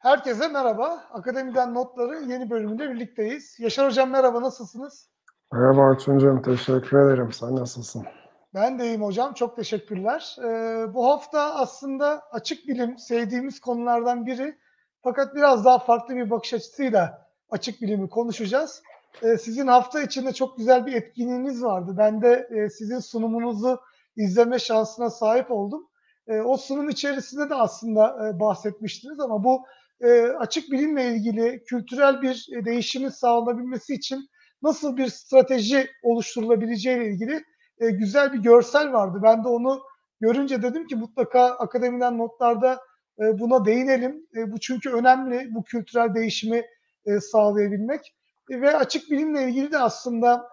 Herkese merhaba. Akademiden Notların yeni bölümünde birlikteyiz. Yaşar Hocam merhaba, nasılsınız? Merhaba Orçuncuğum, teşekkür ederim. Sen nasılsın? Ben de iyiyim hocam, çok teşekkürler. Ee, bu hafta aslında açık bilim sevdiğimiz konulardan biri. Fakat biraz daha farklı bir bakış açısıyla açık bilimi konuşacağız. Ee, sizin hafta içinde çok güzel bir etkinliğiniz vardı. Ben de e, sizin sunumunuzu izleme şansına sahip oldum. E, o sunum içerisinde de aslında e, bahsetmiştiniz ama bu e, açık bilimle ilgili kültürel bir e, değişimin sağlanabilmesi için nasıl bir strateji oluşturulabileceği ile ilgili e, güzel bir görsel vardı. Ben de onu görünce dedim ki mutlaka akademiden notlarda e, buna değinelim. E, bu çünkü önemli bu kültürel değişimi e, sağlayabilmek. E, ve açık bilimle ilgili de aslında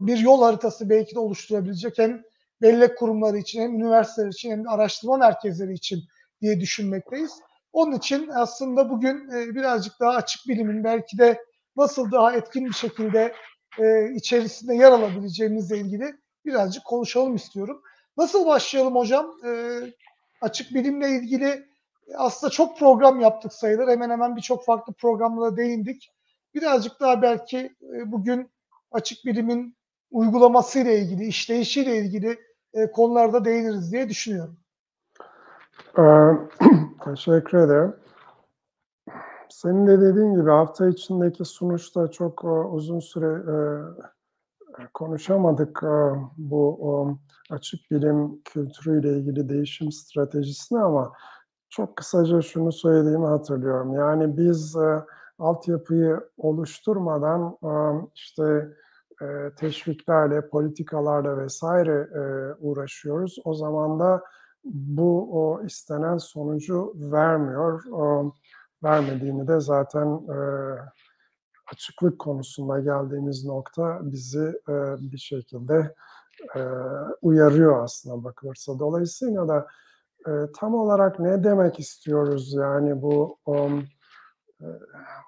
bir yol haritası belki de oluşturabilecek hem bellek kurumları için hem üniversiteler için hem de araştırma merkezleri için diye düşünmekteyiz. Onun için aslında bugün e, birazcık daha açık bilimin belki de nasıl daha etkin bir şekilde e, içerisinde yer alabileceğimizle ilgili birazcık konuşalım istiyorum. Nasıl başlayalım hocam? E, açık bilimle ilgili aslında çok program yaptık sayılır. Hemen hemen birçok farklı programlara değindik. Birazcık daha belki bugün açık bilimin uygulamasıyla ilgili, işleyişiyle ilgili konularda değiniriz diye düşünüyorum. Ee, teşekkür ederim. Senin de dediğin gibi hafta içindeki sonuçta çok uh, uzun süre uh, konuşamadık uh, bu açık bilim kültürüyle ilgili değişim stratejisini ama çok kısaca şunu söylediğimi hatırlıyorum. Yani biz altyapıyı oluşturmadan işte teşviklerle, politikalarla vesaire uğraşıyoruz. O zaman da bu o istenen sonucu vermiyor. O, vermediğini de zaten e, açıklık konusunda geldiğimiz nokta bizi e, bir şekilde e, uyarıyor aslında bakılırsa. Dolayısıyla da e, tam olarak ne demek istiyoruz yani bu um,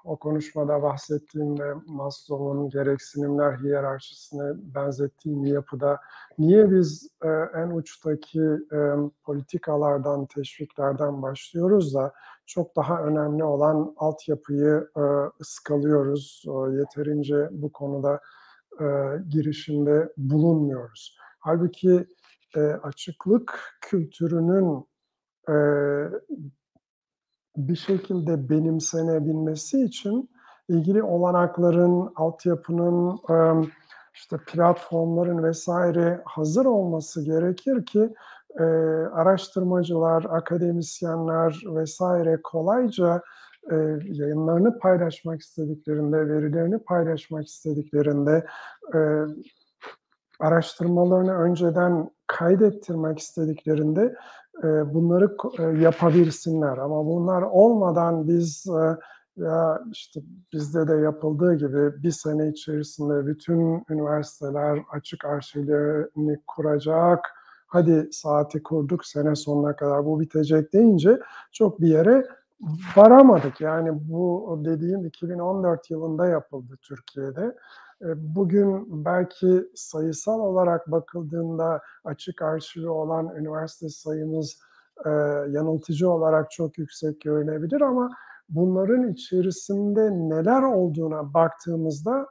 o konuşmada bahsettiğim ve Maslow'un gereksinimler hiyerarşisine benzettiğim yapıda niye biz e, en uçtaki e, politikalardan, teşviklerden başlıyoruz da çok daha önemli olan altyapıyı e, ıskalıyoruz. Yeterince bu konuda girişimde bulunmuyoruz. Halbuki açıklık kültürünün bir şekilde benimsenebilmesi için ilgili olanakların, altyapının, işte platformların vesaire hazır olması gerekir ki araştırmacılar, akademisyenler vesaire kolayca yayınlarını paylaşmak istediklerinde, verilerini paylaşmak istediklerinde, araştırmalarını önceden kaydettirmek istediklerinde bunları yapabilsinler. Ama bunlar olmadan biz ya işte bizde de yapıldığı gibi bir sene içerisinde bütün üniversiteler açık arşivlerini kuracak. Hadi saati kurduk sene sonuna kadar bu bitecek deyince çok bir yere varamadık. Yani bu dediğim 2014 yılında yapıldı Türkiye'de. Bugün belki sayısal olarak bakıldığında açık arşivi olan üniversite sayımız e, yanıltıcı olarak çok yüksek görünebilir ama bunların içerisinde neler olduğuna baktığımızda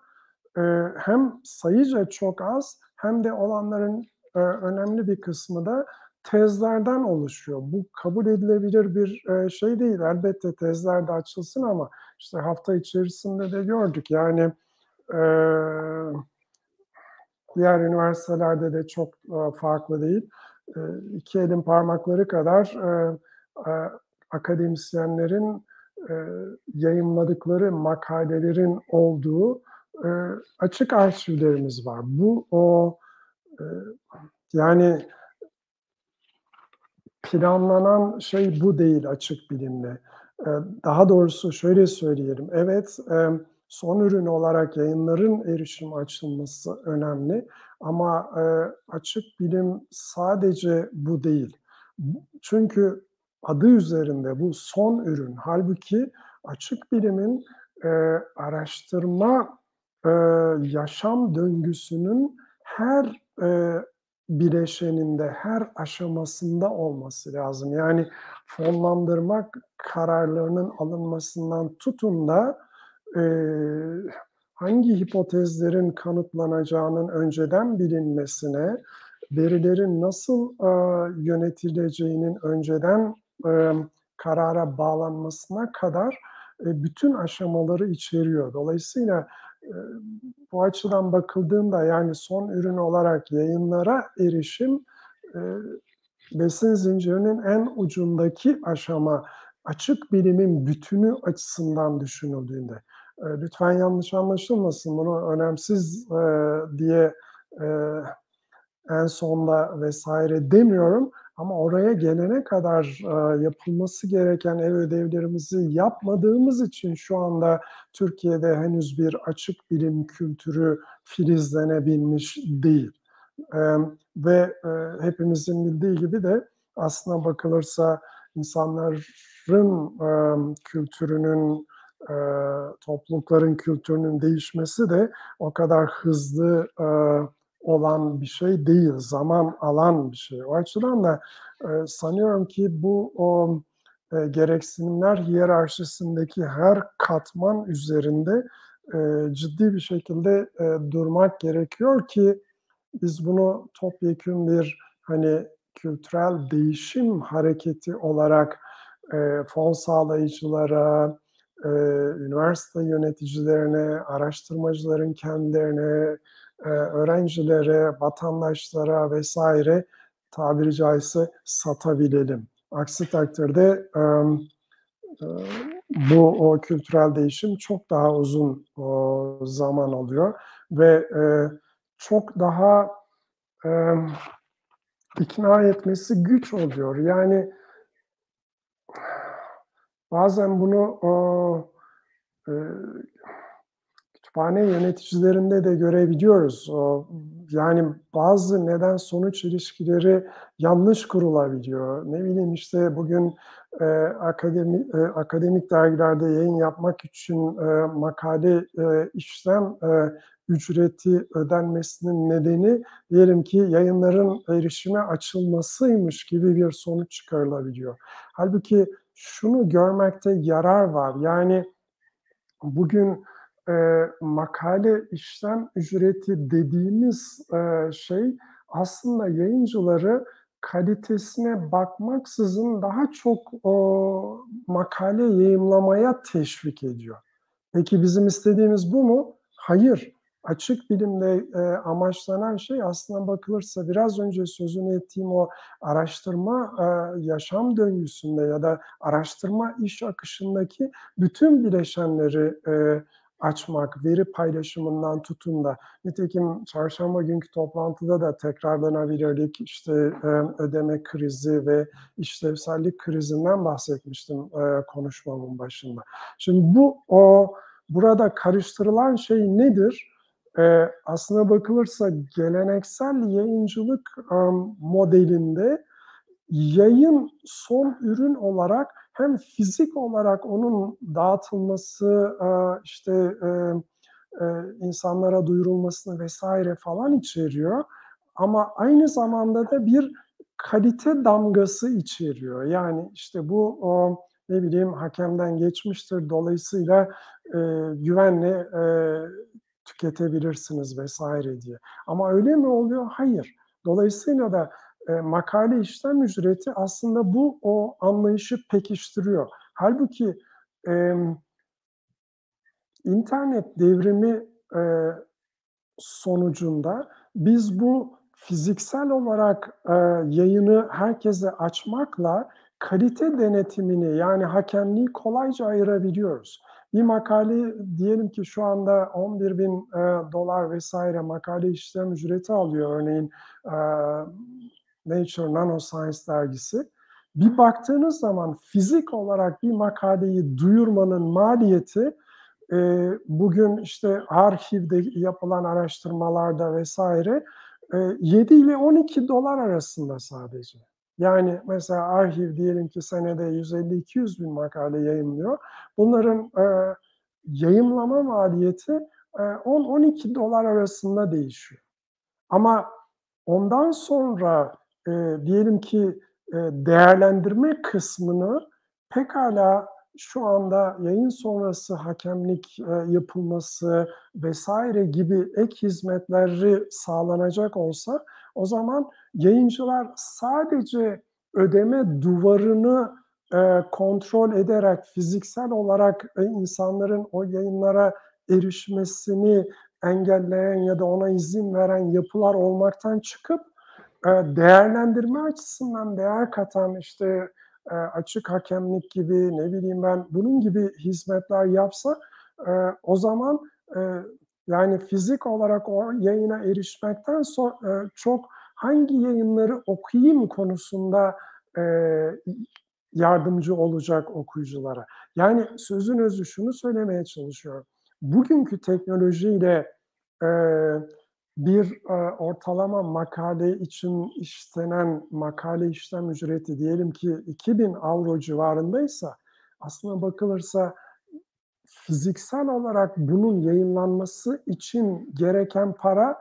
e, hem sayıca çok az hem de olanların e, önemli bir kısmı da tezlerden oluşuyor. Bu kabul edilebilir bir e, şey değil. Elbette tezler de açılsın ama işte hafta içerisinde de gördük. Yani diğer üniversitelerde de çok farklı değil. İki elin parmakları kadar akademisyenlerin yayınladıkları makalelerin olduğu açık arşivlerimiz var. Bu o yani planlanan şey bu değil açık bilimle. Daha doğrusu şöyle söyleyelim. Evet, son ürün olarak yayınların erişim açılması önemli. Ama e, açık bilim sadece bu değil. Çünkü adı üzerinde bu son ürün. Halbuki açık bilimin e, araştırma e, yaşam döngüsünün her e, bileşeninde, her aşamasında olması lazım. Yani fonlandırmak kararlarının alınmasından tutun da, eee, hangi hipotezlerin kanıtlanacağının önceden bilinmesine, verilerin nasıl, aaa, yönetileceğinin önceden, emm, karara bağlanmasına kadar, eee, bütün aşamaları içeriyor. Dolayısıyla, eee, bu açıdan bakıldığında, yani son ürün olarak yayınlara erişim, eee, besin zincirinin en ucundaki aşama, açık bilimin bütünü açısından düşünüldüğünde. Eee, lütfen yanlış anlaşılmasın, bunu önemsiz, eee, diye, eee, en sonda vs. demiyorum ama oraya gelene kadar, aaa, yapılması gereken ev ödevlerimizi yapmadığımız için şu anda Türkiye'de henüz bir açık bilim kültürü filizlenebilmiş değil. Ve, hepimizin bildiği gibi de aslına bakılırsa insanların, kültürünün, eee, toplulukların kültürünün değişmesi de o kadar hızlı, eee, olan bir şey değil, zaman alan bir şey. O açıdan da, eee, sanıyorum ki bu, o, eee, gereksinimler hiyerarşisindeki her katman üzerinde, eee, ciddi bir şekilde, eee, durmak gerekiyor ki biz bunu topyekün bir, hani, kültürel değişim hareketi olarak, eee, fon sağlayıcılara, eee, üniversite yöneticilerine, araştırmacıların kendilerine, eee, öğrencilere, vatandaşlara vs. tabiri caizse satabilelim. Aksi takdirde, eee, bu, o kültürel değişim çok daha uzun, ooo, zaman alıyor ve, eee, çok daha, emm, ikna etmesi güç oluyor. Yani bazen bunu, ooo, eee, kütüphane yöneticilerinde de görebiliyoruz. Ooo, yani bazı neden sonuç ilişkileri yanlış kurulabiliyor. Ne bileyim, işte, bugün, eee, akademi eee, akademik dergilerde yayın yapmak için, eee, makale, eee, işlem, eee, ücreti ödenmesinin nedeni diyelim ki yayınların erişime açılmasıymış gibi bir sonuç çıkarılabiliyor. Hâlbuki şunu görmekte yarar var, yani bugün, eee, makale işlem ücreti dediğimiz, eee, şey aslında yayıncıları kalitesine bakmaksızın daha çok, ooo, makale yayımlamaya teşvik ediyor. Peki bizim istediğimiz bu mu? Hayır. Açık bilimde, eee, amaçlanan şey aslına bakılırsa biraz önce sözünü ettiğim o araştırma, eee, yaşam döngüsünde ya da araştırma iş akışındaki bütün bileşenleri, eee, açmak, veri paylaşımından tutun da nitekim çarşamba günkü toplantıda da tekrarlanabilirlik, işte, emm, ödeme krizi ve işlevsellik krizinden bahsetmiştim, eee, konuşmamın başında. Şimdi bu, o burada karıştırılan şey nedir? Eee, aslına bakılırsa geleneksel yayıncılık, emm, modelinde yayın son ürün olarak hem fizik olarak onun dağıtılması, aaa, işte, emm, eee, insanlara duyurulmasını vs. falan içeriyor ama aynı zamanda da bir kalite damgası içeriyor. Yani, işte, bu, o, ne bileyim, hakemden geçmiştir, dolayısıyla, eee, güvenle, eee, tüketebilirsiniz vs. diye. Ama öyle mi oluyor? Hayır. Dolayısıyla da, eee, makale işlem ücreti aslında bu, o anlayışı pekiştiriyor. Hâlbuki, emm internet devrimi, eee, sonucunda biz bu fiziksel olarak, eee, yayını herkese açmakla kalite denetimini, yani hakemliği kolayca ayırabiliyoruz. Bir makale diyelim ki şu anda $11.000 vs. makale işlem ücreti alıyor örneğin, eee, Nature Nanoscience dergisi. Bir baktığınız zaman fizik olarak bir makaleyi duyurmanın maliyeti, eee, bugün, işte, arşivde yapılan araştırmalarda vs. eee, $7 ile $12 arasında sadece. Yani mesela arşiv diyelim ki senede 150-200 bin makale yayımlıyor. Bunların, eee, yayımlama maliyeti, eee, $10-12 arasında değişiyor. Ama ondan sonra, eee, diyelim ki, eee, değerlendirme kısmını pekâlâ şu anda yayın sonrası hakemlik, eee, yapılması vs. gibi ek hizmetleri sağlanacak olsa o zaman yayıncılar sadece ödeme duvarını, eee, kontrol ederek fiziksel olarak, eee, insanların o yayınlara erişmesini engelleyen ya da ona izin veren yapılar olmaktan çıkıp, eee, değerlendirme açısından değer katan, işte, açık hakemlik gibi, ne bileyim ben, bunun gibi hizmetler yapsa, o zaman, yani fizik olarak o yayına erişmekten so eee, çok hangi yayınları okuyayım konusunda, y yardımcı olacak okuyuculara. Yani sözün özü şunu söylemeye çalışıyorum. Bugünkü teknolojiyle, eee, bir, ortalama makale için istenen makale işlem ücreti diyelim ki €2000 civarındaysa aslına bakılırsa fiziksel olarak bunun yayınlanması için gereken para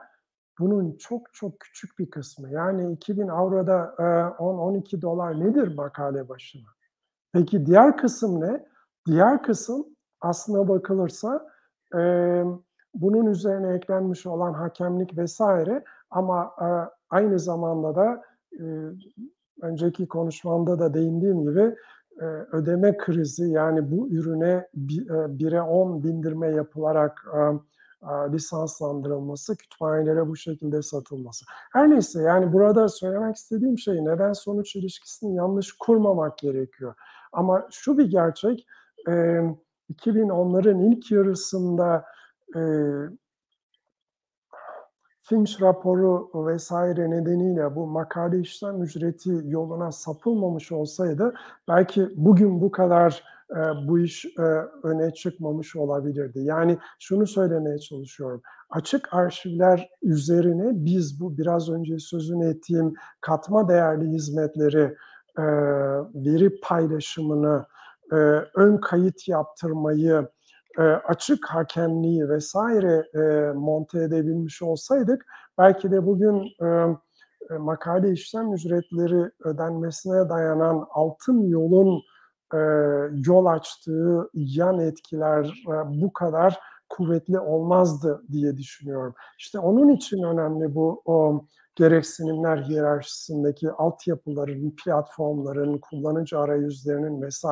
bunun çok çok küçük bir kısmı. Yani €2000'da, eee, $10-12 nedir makale başına? Peki diğer kısım ne? Diğer kısım aslına bakılırsa, emm, bunun üzerine eklenmiş olan hakemlik vs. ama, eee, aynı zamanda da, önceki konuşmamda da değindiğim gibi, ödeme krizi yani bu ürüne bi eee, 1'e 10 bindirme yapılarak, emm, aaa, lisanslandırılması, kütüphanelere bu şekilde satılması. Her neyse, yani burada söylemek istediğim şey neden sonuç ilişkisini yanlış kurmamak gerekiyor. Ama şu bir gerçek, emm, 2010'ların ilk yarısında, Finch raporu vs. nedeniyle bu makale işlem ücreti yoluna sapılmamış olsaydı belki bugün bu kadar, eee, bu iş, eee, öne çıkmamış olabilirdi. Yani şunu söylemeye çalışıyorum, açık arşivler üzerine biz bu biraz önce sözünü ettiğim katma değerli hizmetleri, eee, veri paylaşımını, eee, ön kayıt yaptırmayı, eee, açık hakemliği vs. eee, monte edebilmiş olsaydık belki de bugün, eee, makale işlem ücretleri ödenmesine dayanan altın yolun, yol açtığı yan etkiler, bu kadar kuvvetli olmazdı diye düşünüyorum. İşte onun için önemli bu, o gereksinimler hiyerarşisindeki altyapıların, platformların, kullanıcı arayüzlerinin vs.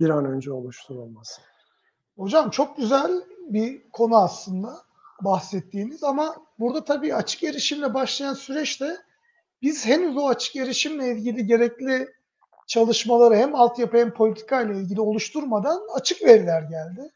bir an önce oluşturulması. Hocam çok güzel bir konu aslında bahsettiğiniz ama burada tabii açık erişimle başlayan süreçte biz henüz o açık erişimle ilgili gerekli çalışmaları hem altyapı hem politika ile ilgili oluşturmadan açık veriler geldi.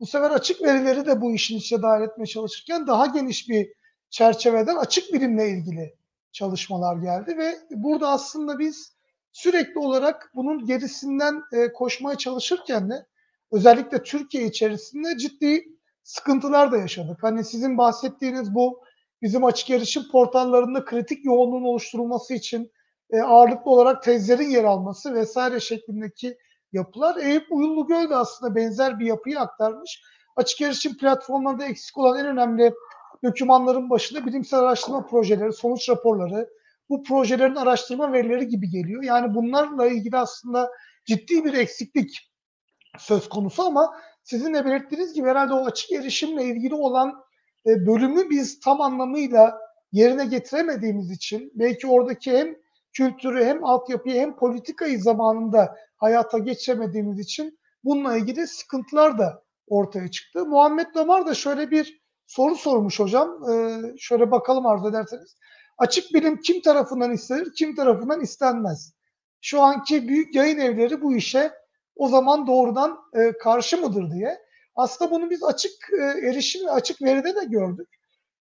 Bu sefer açık verileri de bu işin içine dâhil etmeye çalışırken daha geniş bir çerçeveden açık bilimle ilgili çalışmalar geldi ve burada aslında biz sürekli olarak bunun gerisinden, eee, koşmaya çalışırken de özellikle Türkiye içerisinde ciddi sıkıntılar da yaşadık. Hani sizin bahsettiğiniz bu bizim açık erişim portallarında kritik yoğunluğun oluşturulması için, eee, ağırlıklı olarak tezlerin yer alması vs. şeklindeki yapılar. Eyüp Uyumlugöl de aslında benzer bir yapıyı aktarmış. Açık erişim platformlarında eksik olan en önemli dokümanların başında bilimsel araştırma projeleri, sonuç raporları, bu projelerin araştırma verileri gibi geliyor. Yani bunlarla ilgili aslında ciddi bir eksiklik söz konusu ama sizin de belirttiğiniz gibi herhâlde o açık erişimle ilgili olan, eee, bölümü biz tam anlamıyla yerine getiremediğimiz için belki oradaki hem kültürü hem altyapıyı hem politikayı zamanında hayata geçiremediğimiz için bununla ilgili sıkıntılar da ortaya çıktı. Muhammed Damar da şöyle bir soru sormuş hocam. Eee, şöyle bakalım arzu ederseniz. Açık bilim kim tarafından istenir, kim tarafından istenmez? Şu anki büyük yayın evleri bu işe o zaman doğrudan, eee, karşı mıdır diye. Aslında bunu biz açık, eee, erişim ve açık veride de gördük.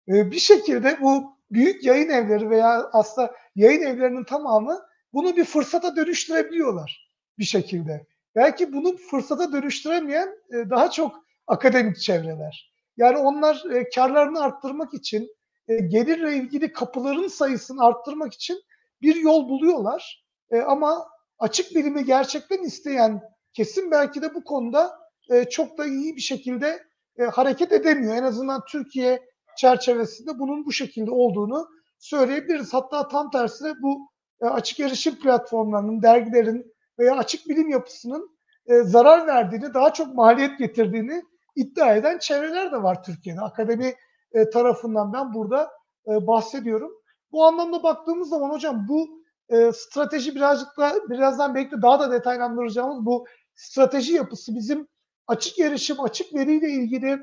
Eee, bir şekilde bu büyük yayın evleri veya aslında yayın evlerinin tamamı bunu bir fırsata dönüştürebiliyorlar bir şekilde. Belki bunu fırsata dönüştüremeyen, eee, daha çok akademik çevreler. Yani onlar, eee, kârlarını arttırmak için, eee, gelirle ilgili kapıların sayısını arttırmak için bir yol buluyorlar. Eee, ama açık bilimi gerçekten isteyen kesim belki de bu konuda, eee, çok da iyi bir şekilde, eee, hareket edemiyor. En azından Türkiye çerçevesinde bunun bu şekilde olduğunu söyleyebiliriz. Hatta tam tersine bu e, açık erişim platformlarının, dergilerin veya açık bilim yapısının e, zarar verdiğini, daha çok maliyet getirdiğini iddia eden çevreler de var Türkiye'de. Akademi e, tarafından ben burada e, bahsediyorum. Bu anlamda baktığımız zaman hocam bu e, strateji birazcık da birazdan belki daha da detaylandıracağımız bu strateji yapısı bizim açık erişim, açık veriyle ilgili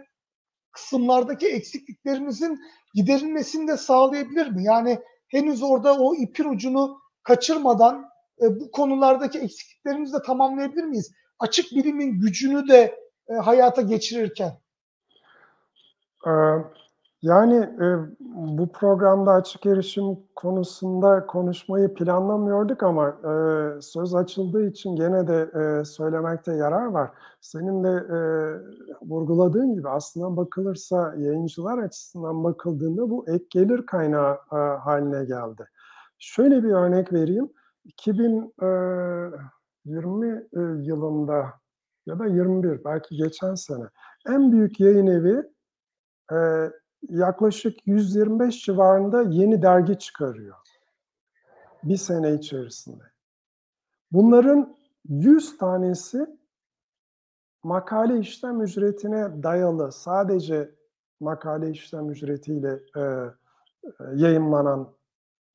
kısımlardaki eksikliklerimizin giderilmesini de sağlayabilir mi? Yani henüz orada o ipin ucunu kaçırmadan e, bu konulardaki eksikliklerimizi de tamamlayabilir miyiz? Açık bilimin gücünü de e, hayata geçirirken. Ee, yani e, bu programda açık erişim konusunda konuşmayı planlamıyorduk ama e, söz açıldığı için gene de e, söylemekte yarar var. Senin de e, vurguladığın gibi aslında bakılırsa yayıncılar açısından bakıldığında bu ek gelir kaynağı e, haline geldi. Şöyle bir örnek vereyim. 2020 e, yılında ya da 21 belki geçen sene en büyük yayın evi e, yaklaşık 125 civarında yeni dergi çıkarıyor. Bir sene içerisinde. Bunların 100 tanesi makale işlem ücretine dayalı sadece makale işlem ücretiyle e, e, yayınlanan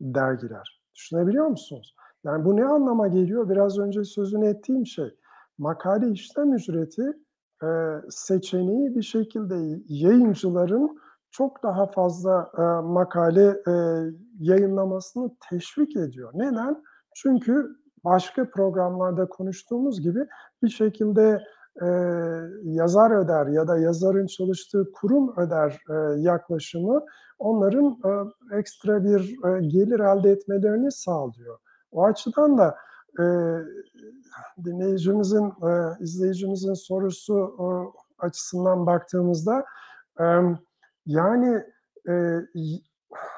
dergiler. Düşünebiliyor musunuz? Yani bu ne anlama geliyor? Biraz önce sözünü ettiğim şey. Makale işlem ücreti e, seçeneği bir şekilde yayıncıların çok daha fazla e, makale e, yayınlamasını teşvik ediyor. Neden? Çünkü başka programlarda konuştuğumuz gibi bir şekilde e, yazar öder ya da yazarın çalıştığı kurum öder e, yaklaşımı onların e, ekstra bir e, gelir elde etmelerini sağlıyor. O açıdan da e, dinleyicimizin, e, izleyicimizin sorusu e, açısından baktığımızda e, yani e,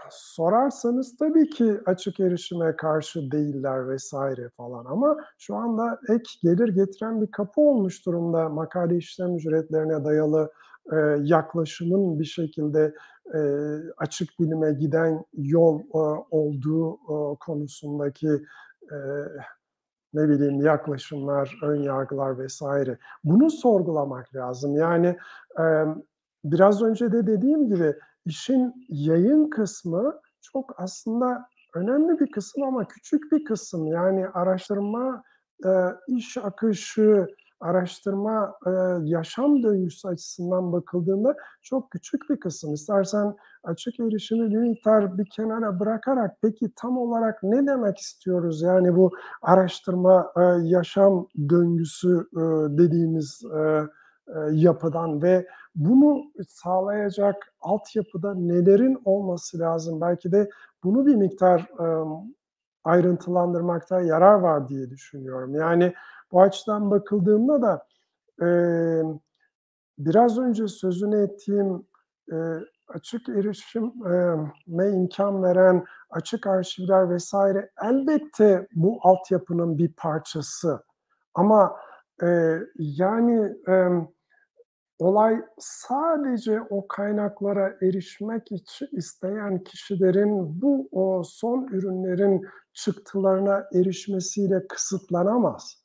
sorarsanız tabii ki açık erişime karşı değiller vesaire falan ama şu anda ek gelir getiren bir kapı olmuş durumda makale işlem ücretlerine dayalı e, yaklaşımın bir şekilde e, açık bilime giden yol e, olduğu e, konusundaki e, ne bileyim yaklaşımlar, ön yargılar vesaire. Bunu sorgulamak lazım. Yani e, biraz önce de dediğim gibi işin yayın kısmı çok aslında önemli bir kısım ama küçük bir kısım. Yani araştırma, e, iş akışı, araştırma, e, yaşam döngüsü açısından bakıldığında çok küçük bir kısım. İstersen açık erişimi bir miktar bir kenara bırakarak peki tam olarak ne demek istiyoruz? Yani bu araştırma, e, yaşam döngüsü e, dediğimiz e, yapıdan ve bunu sağlayacak altyapıda nelerin olması lazım? Belki de bunu bir miktar e, ayrıntılandırmakta yarar var diye düşünüyorum. Yani bu açıdan bakıldığında da e, biraz önce sözünü ettiğim e, açık erişime imkan veren açık arşivler vesaire elbette bu altyapının bir parçası. Ama e, yani e, olay sadece o kaynaklara erişmek için isteyen kişilerin bu o son ürünlerin çıktılarına erişmesiyle kısıtlanamaz.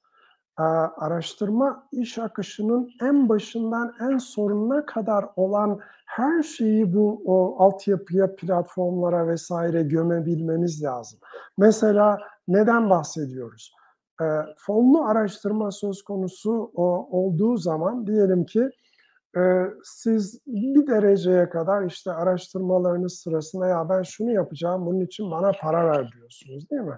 Araştırma iş akışının en başından en sonuna kadar olan her şeyi bu o altyapıya, platformlara vesaire gömebilmemiz lazım. Mesela neden bahsediyoruz? E, fonlu araştırma söz konusu o, olduğu zaman diyelim ki siz bir dereceye kadar işte araştırmalarınız sırasında ya ben şunu yapacağım bunun için bana para ver diyorsunuz değil mi?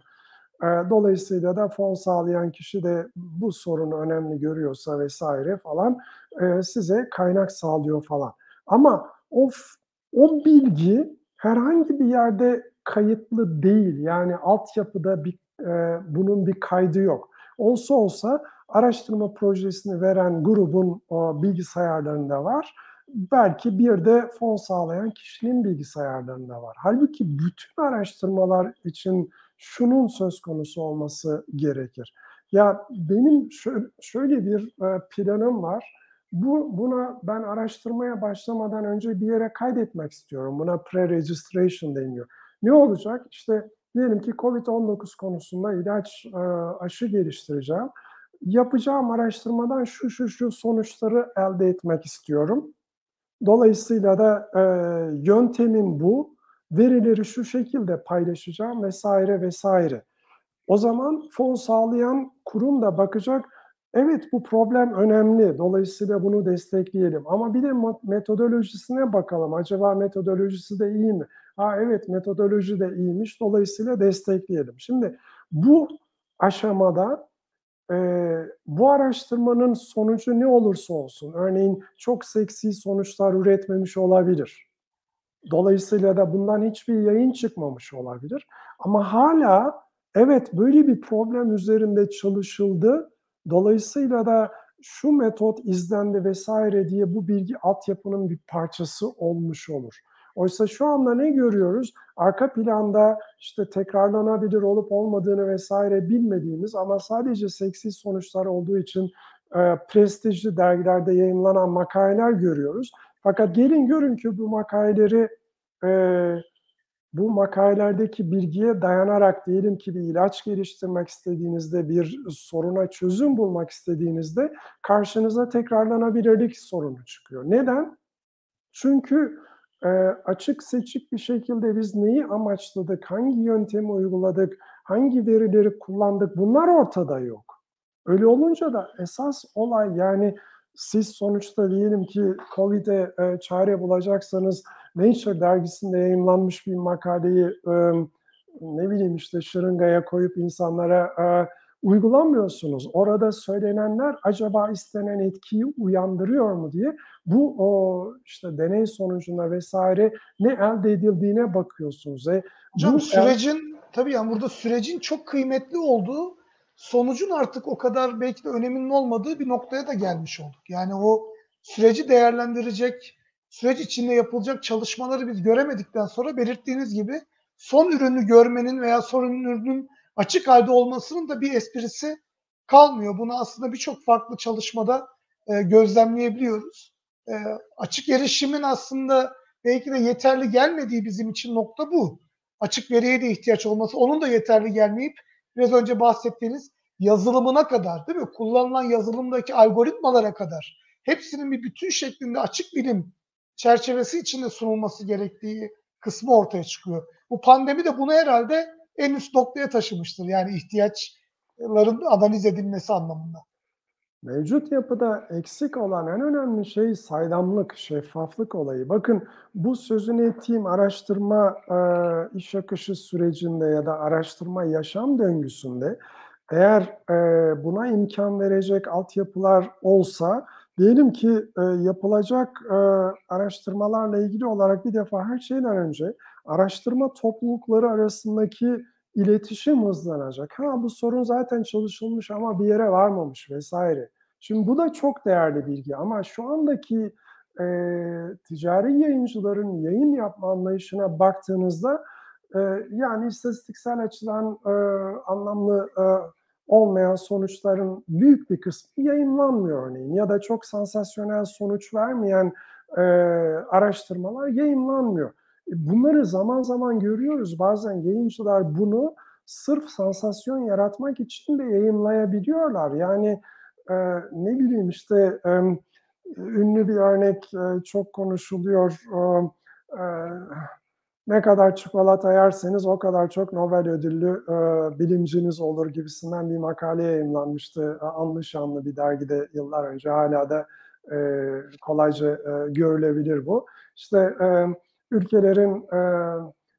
E, dolayısıyla da fon sağlayan kişi de bu sorunu önemli görüyorsa vesaire falan e, size kaynak sağlıyor falan. Ama o, o bilgi herhangi bir yerde kayıtlı değil. Yani altyapıda bir, e, bunun bir kaydı yok. Olsa olsa araştırma projesini veren grubun o, bilgisayarlarında var. Belki bir de fon sağlayan kişinin bilgisayarlarında var. Halbuki bütün araştırmalar için şunun söz konusu olması gerekir. Ya benim şöyle bir planım var bu buna ben araştırmaya başlamadan önce bir yere kaydetmek istiyorum. Buna pre-registration deniyor. Ne olacak? İşte diyelim ki COVID-19 konusunda ilaç, e, aşı geliştireceğim. Yapacağım araştırmadan şu şu şu sonuçları elde etmek istiyorum. Dolayısıyla da e, yöntemim bu. Verileri şu şekilde paylaşacağım vesaire vesaire. O zaman fon sağlayan kurum da bakacak, evet bu problem önemli, dolayısıyla bunu destekleyelim. Ama bir de metodolojisine bakalım, acaba metodolojisi de iyi mi? Ha evet metodoloji de iyiymiş, dolayısıyla destekleyelim. Şimdi bu aşamada e, bu araştırmanın sonucu ne olursa olsun, örneğin çok seksi sonuçlar üretmemiş olabilir. Dolayısıyla da bundan hiçbir yayın çıkmamış olabilir. Ama hala evet böyle bir problem üzerinde çalışıldı. Dolayısıyla da şu metot izlendi vesaire diye bu bilgi altyapının bir parçası olmuş olur. Oysa şu anda ne görüyoruz? Arka planda işte tekrarlanabilir olup olmadığını vesaire bilmediğimiz ama sadece seksi sonuçlar olduğu için e, prestijli dergilerde yayınlanan makaleler görüyoruz. Fakat gelin görün ki bu makaleleri e, bu makalelerdeki bilgiye dayanarak diyelim ki bir ilaç geliştirmek istediğinizde, bir soruna çözüm bulmak istediğinizde karşınıza tekrarlanabilirlik sorunu çıkıyor. Neden? Çünkü e, açık seçik bir şekilde biz neyi amaçladık, hangi yöntemi uyguladık, hangi verileri kullandık bunlar ortada yok. Öyle olunca da esas olay yani siz sonuçta diyelim ki COVID'e e, çare bulacaksanız Nature dergisinde yayınlanmış bir makaleyi e, ne bileyim işte şırıngaya koyup insanlara e, uygulamıyorsunuz. Orada söylenenler acaba istenen etkiyi uyandırıyor mu diye bu o işte deney sonucunda vesaire ne elde edildiğine bakıyorsunuz. E, Hocam bu sürecin el... tabii yani burada sürecin çok kıymetli olduğu sonucun artık o kadar belki de öneminin olmadığı bir noktaya da gelmiş olduk. Yani o süreci değerlendirecek, süreç içinde yapılacak çalışmaları biz göremedikten sonra belirttiğiniz gibi son ürünü görmenin veya son ürünün açık halde olmasının da bir esprisi kalmıyor. Bunu aslında birçok farklı çalışmada e, gözlemleyebiliyoruz. E, açık erişimin aslında belki de yeterli gelmediği bizim için nokta bu. Açık veriye de ihtiyaç olması, onun da yeterli gelmeyip biraz önce bahsettiğiniz yazılımına kadar değil mi? Kullanılan yazılımdaki algoritmalara kadar hepsinin bir bütün şeklinde açık bilim çerçevesi içinde sunulması gerektiği kısmı ortaya çıkıyor. Bu pandemi de bunu herhalde en üst noktaya taşımıştır. Yani ihtiyaçların analiz edilmesi anlamında. Mevcut yapıda eksik olan en önemli şey saydamlık, şeffaflık olayı. Bakın bu sözünü ettiğim araştırma e, iş akışı sürecinde ya da araştırma yaşam döngüsünde eğer e, buna imkan verecek altyapılar olsa diyelim ki e, yapılacak e, araştırmalarla ilgili olarak bir defa her şeyden önce araştırma toplulukları arasındaki iletişim hızlanacak. Ha bu sorun zaten çalışılmış ama bir yere varmamış vesaire. Şimdi bu da çok değerli bilgi ama şu andaki e, ticari yayıncıların yayın yapma anlayışına baktığınızda e, yani istatistiksel açıdan e, anlamlı e, olmayan sonuçların büyük bir kısmı yayınlanmıyor örneğin ya da çok sansasyonel sonuç vermeyen e, araştırmalar yayınlanmıyor. E, bunları zaman zaman görüyoruz. Bazen yayıncılar bunu sırf sansasyon yaratmak için de yayınlayabiliyorlar. Yani e, ne bileyim işte e, ünlü bir örnek e, çok konuşuluyor. E, e, ne kadar çikolata yerseniz o kadar çok Nobel ödüllü e, bilimciniz olur gibisinden bir makale yayınlanmıştı. Anlı şanlı bir dergide yıllar önce hala da e, kolayca e, görülebilir bu. İşte e, ülkelerin e,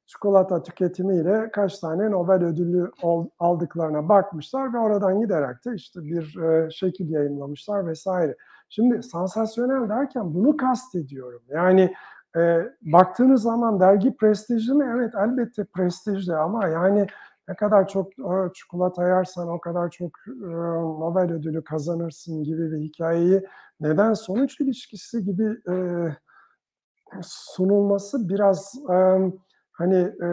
çikolata tüketimiyle kaç tane Nobel ödülü aldıklarına bakmışlar ve oradan giderek de işte bir e, şekil yayınlamışlar vesaire. Şimdi sansasyonel derken bunu kastediyorum. Yani e, baktığınız zaman dergi prestijli mi? Evet elbette prestijli ama yani ne kadar çok o, çikolata yersen o kadar çok e, Nobel ödülü kazanırsın gibi bir hikayeyi neden sonuç ilişkisi gibi e, sunulması biraz e, hani e,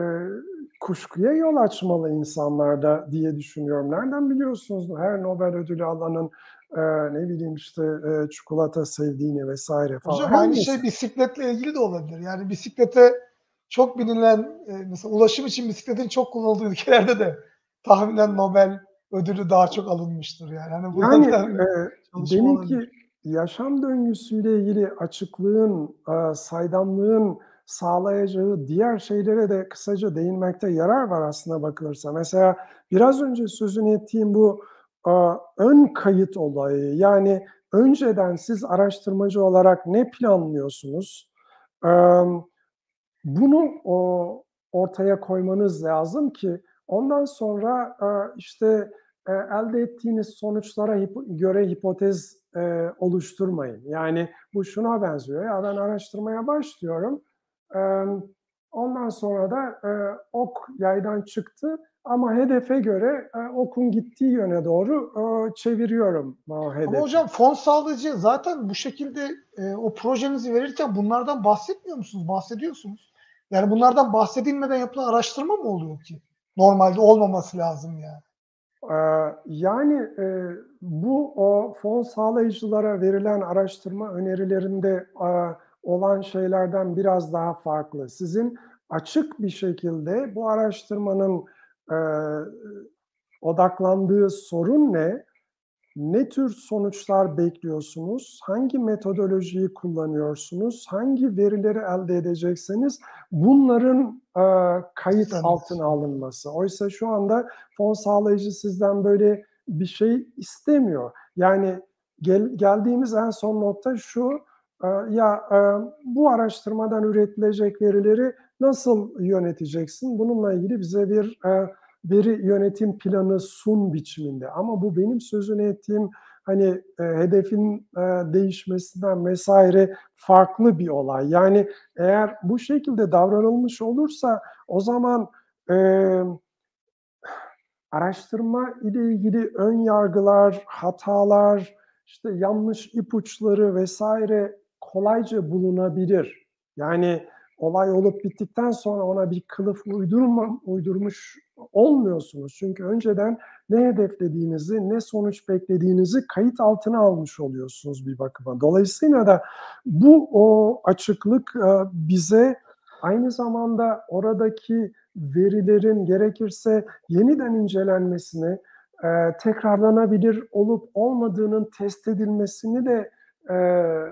kuşkuya yol açmalı insanlarda diye düşünüyorum. Nereden biliyorsunuz her Nobel ödülü alanın e, ne bileyim işte e, çikolata sevdiğini vesaire falan. Hocam aynı şey bisikletle ilgili de olabilir. Yani bisiklete çok bilinen, eee, mesela ulaşım için bisikletin çok kullanıldığı ülkelerde de tahminen Nobel ödülü daha çok alınmıştır yani. Hani Yani, çalışma olabilir. deminki yaşam döngüsüyle ilgili açıklığın, aaa, saydamlığın sağlayacağı diğer şeylere de kısaca değinmekte yarar var aslına bakılırsa. Mesela biraz önce sözünü ettiğim bu, aaa, ön kayıt olayı, yani önceden siz araştırmacı olarak ne planlıyorsunuz? Emm, bunu, ortaya koymanız lazım ki ondan sonra, işte, elde ettiğiniz sonuçlara göre hipotez, eee, oluşturmayın. Yani bu şuna benziyor: Ya, ben araştırmaya başlıyorum, emm, ondan sonra da, eee, ok yaydan çıktı ama hedefe göre, eee, okun gittiği yöne doğru, ııı, çeviriyorum o Ama hedefi. hocam fon sağlayıcı zaten bu şekilde, eee, o projenizi verirken bunlardan bahsetmiyor musunuz? Bahsediyorsunuz. Yani bunlardan bahsedilmeden yapılan araştırma mı oluyor ki? Normalde olmaması lazım yani. Eee, yani, eee, bu o fon sağlayıcılara verilen araştırma önerilerinde, olan şeylerden biraz daha farklı. Sizin açık bir şekilde bu araştırmanın, eee, odaklandığı sorun ne? Ne tür sonuçlar bekliyorsunuz? Hangi metodolojiyi kullanıyorsunuz? Hangi verileri elde edeceksiniz? Bunların, aaa, kayıt altına alınması. Oysa şu anda fon sağlayıcı sizden böyle bir şey istemiyor. Yani gel geldiğimiz en son nokta şu: Aaa, ya, eee, bu araştırmadan üretilecek verileri nasıl yöneteceksin? Bununla ilgili bize bir, eee, veri yönetim planı sun biçiminde. Ama bu benim sözünü ettiğim, hani, eee, hedefin, eee, değişmesinden vs. farklı bir olay. Yani eğer bu şekilde davranılmış olursa o zaman, emm, araştırma ile ilgili ön yargılar, hatalar, işte, yanlış ipuçları vs. kolayca bulunabilir. Yani olay olup bittikten sonra ona bir kılıf uydurma uydurmuş olmuyorsunuz. Çünkü önceden ne hedeflediğinizi, ne sonuç beklediğinizi kayıt altına almış oluyorsunuz bir bakıma. Dolayısıyla da bu, o açıklık, eee, bize aynı zamanda oradaki verilerin gerekirse yeniden incelenmesini, eee, tekrarlanabilir olup olmadığının test edilmesini de, eee,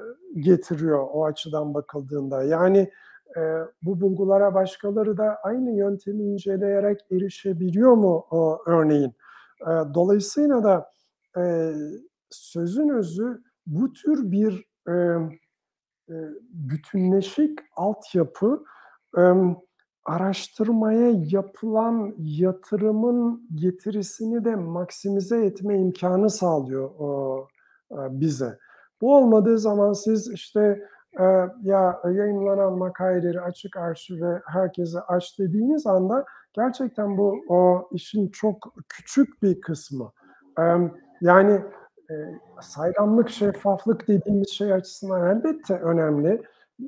getiriyor o açıdan bakıldığında. Yani, eee, bu bulgulara başkaları da aynı yöntemi inceleyerek erişebiliyor mu, o örneğin? Eee, dolayısıyla da, eee, sözün özü bu tür bir, emm, eee, bütünleşik altyapı, emm, araştırmaya yapılan yatırımın getirisini de maksimize etme imkânı sağlıyor, ooo, eee, bize. Bu olmadığı zaman siz, işte, ya, yayınlanan makaleleri açık arşive herkese aç dediğiniz anda gerçekten bu, o işin çok küçük bir kısmı. Yani, eee, saydamlık, şeffaflık dediğimiz şey açısından elbette önemli.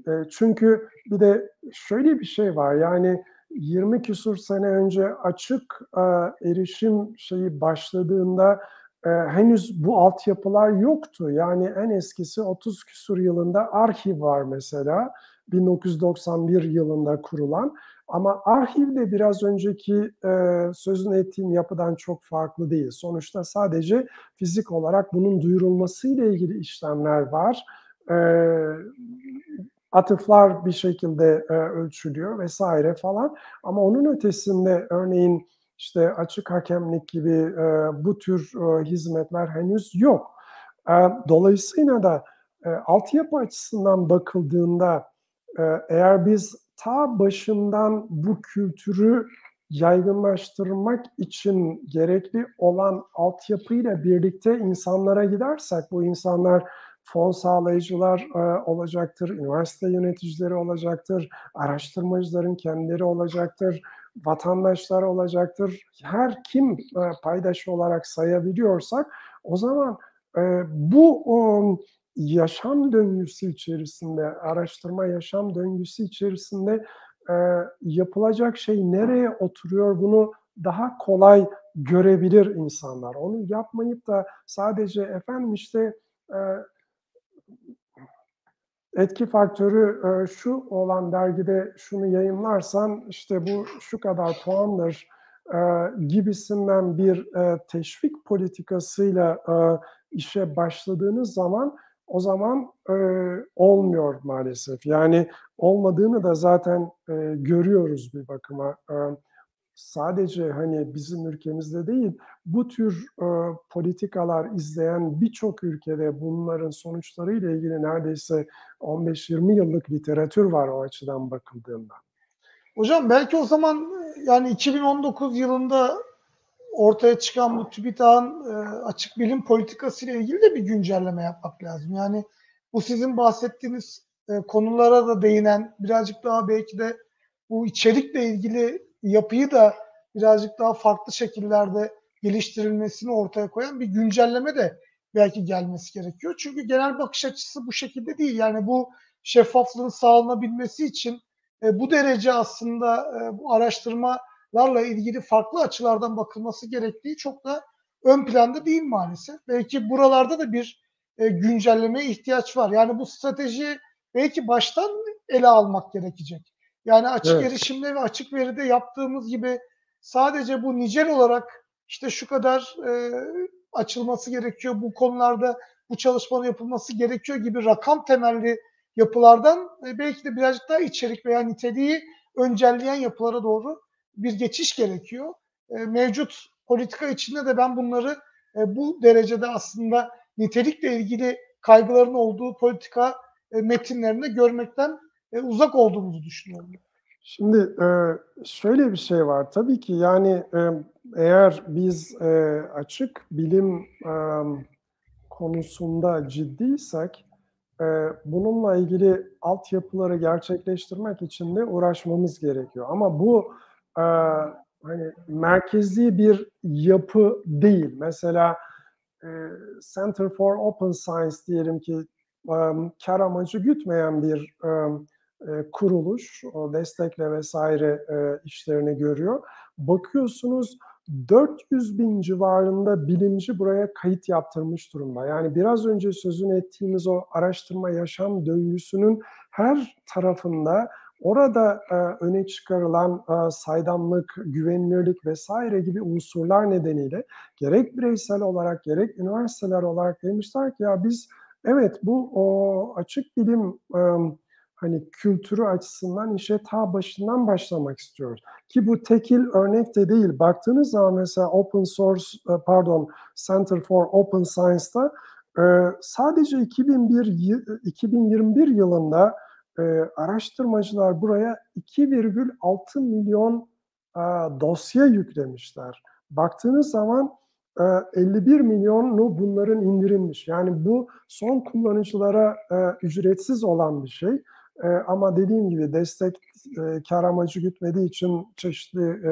Eee, çünkü bir de şöyle bir şey var, yani 20 küsur sene önce açık, aaa, erişim şeyi başladığında, eee, henüz bu altyapılar yoktu. Yani en eskisi 30 küsur yılında Archive var mesela, 1991 yılında kurulan. Ama Archive de biraz önceki, eee, sözünü ettiğim yapıdan çok farklı değil. Sonuçta sadece fizik olarak bunun duyurulmasıyla ilgili işlemler var. Eee, atıflar bir şekilde, eee, ölçülüyor vs. falan ama onun ötesinde örneğin, işte, açık hakemlik gibi, eee, bu tür, eee, hizmetler henüz yok. Eee, dolayısıyla da, eee, altyapı açısından bakıldığında, eee, eğer biz ta başından bu kültürü yaygınlaştırmak için gerekli olan altyapıyla birlikte insanlara gidersek, bu insanlar fon sağlayıcılar, eee, olacaktır, üniversite yöneticileri olacaktır, araştırmacıların kendileri olacaktır, vatandaşlar olacaktır. Her kim, eee, paydaş olarak sayabiliyorsak o zaman, eee, bu, yaşam döngüsü içerisinde, araştırma yaşam döngüsü içerisinde, eee, yapılacak şey nereye oturuyor bunu daha kolay görebilir insanlar. Onu yapmayıp da sadece efendim, işte, etki faktörü e, şu olan dergide şunu yayınlarsan işte bu şu kadar puandır e, gibisinden bir e, teşvik politikasıyla işe başladığınız zaman o zaman olmuyor maalesef. Yani olmadığını da zaten görüyoruz bir bakıma. Sadece hani bizim ülkemizde değil, bu tür e, politikalar izleyen birçok ülkede bunların sonuçlarıyla ilgili neredeyse 15-20 yıllık literatür var o açıdan bakıldığında. Hocam belki o zaman yani 2019 yılında ortaya çıkan bu TÜBİTAK'ın e, açık bilim politikası ile ilgili de bir güncelleme yapmak lazım. Yani bu sizin bahsettiğiniz e, konulara da değinen birazcık daha belki de bu içerikle ilgili yapıyı da birazcık daha farklı şekillerde geliştirilmesini ortaya koyan bir güncelleme de belki gelmesi gerekiyor. Çünkü genel bakış açısı bu şekilde değil. Yani bu şeffaflığın sağlanabilmesi için e, bu derece aslında e, bu araştırmalarla ilgili farklı açılardan bakılması gerektiği çok da ön planda değil maalesef. Belki buralarda da bir e, güncellemeye ihtiyaç var. Yani bu strateji belki baştan ele almak gerekecek. Yani açık evet. erişimde ve açık veride yaptığımız gibi sadece bu nicel olarak işte şu kadar e, açılması gerekiyor, bu konularda bu çalışmanın yapılması gerekiyor gibi rakam temelli yapılardan e, belki de birazcık daha içerik veya niteliği öncelleyen yapılara doğru bir geçiş gerekiyor. E, mevcut politika içinde de ben bunları e, bu derecede aslında nitelikle ilgili kaygıların olduğu politika e, metinlerinde görmekten e, uzak olduğumuzu düşünüyorum. Şimdi e, şöyle bir şey var. Tabii ki yani e, eğer biz e, açık bilim e, konusunda ciddiysek e, bununla ilgili altyapıları gerçekleştirmek için de uğraşmamız gerekiyor. Ama bu e, hani merkezi bir yapı değil. Mesela e, Center for Open Science diyelim ki e, kar amacı gütmeyen bir e, kuruluş, o destekle vesaire e, işlerini görüyor. Bakıyorsunuz 400 bin civarında bilimci buraya kayıt yaptırmış durumda. Yani biraz önce sözünü ettiğimiz o araştırma yaşam döngüsünün her tarafında orada e, öne çıkarılan e, saydamlık, güvenilirlik vesaire gibi unsurlar nedeniyle gerek bireysel olarak gerek üniversiteler olarak demişler ki ya biz evet bu o açık bilim e, hani kültürü açısından işe ta başından başlamak istiyoruz. Ki bu tekil örnek de değil. Baktığınız zaman mesela Open Source, e, pardon Center for Open Science'da e, sadece 2001, 2021 yılında e, araştırmacılar buraya 2,6 milyon dosya yüklemişler. Baktığınız zaman 51 milyonu bunların indirilmiş. Yani bu son kullanıcılara ücretsiz olan bir şey. E, ama dediğim gibi destek e, kar amacı gütmediği için çeşitli e,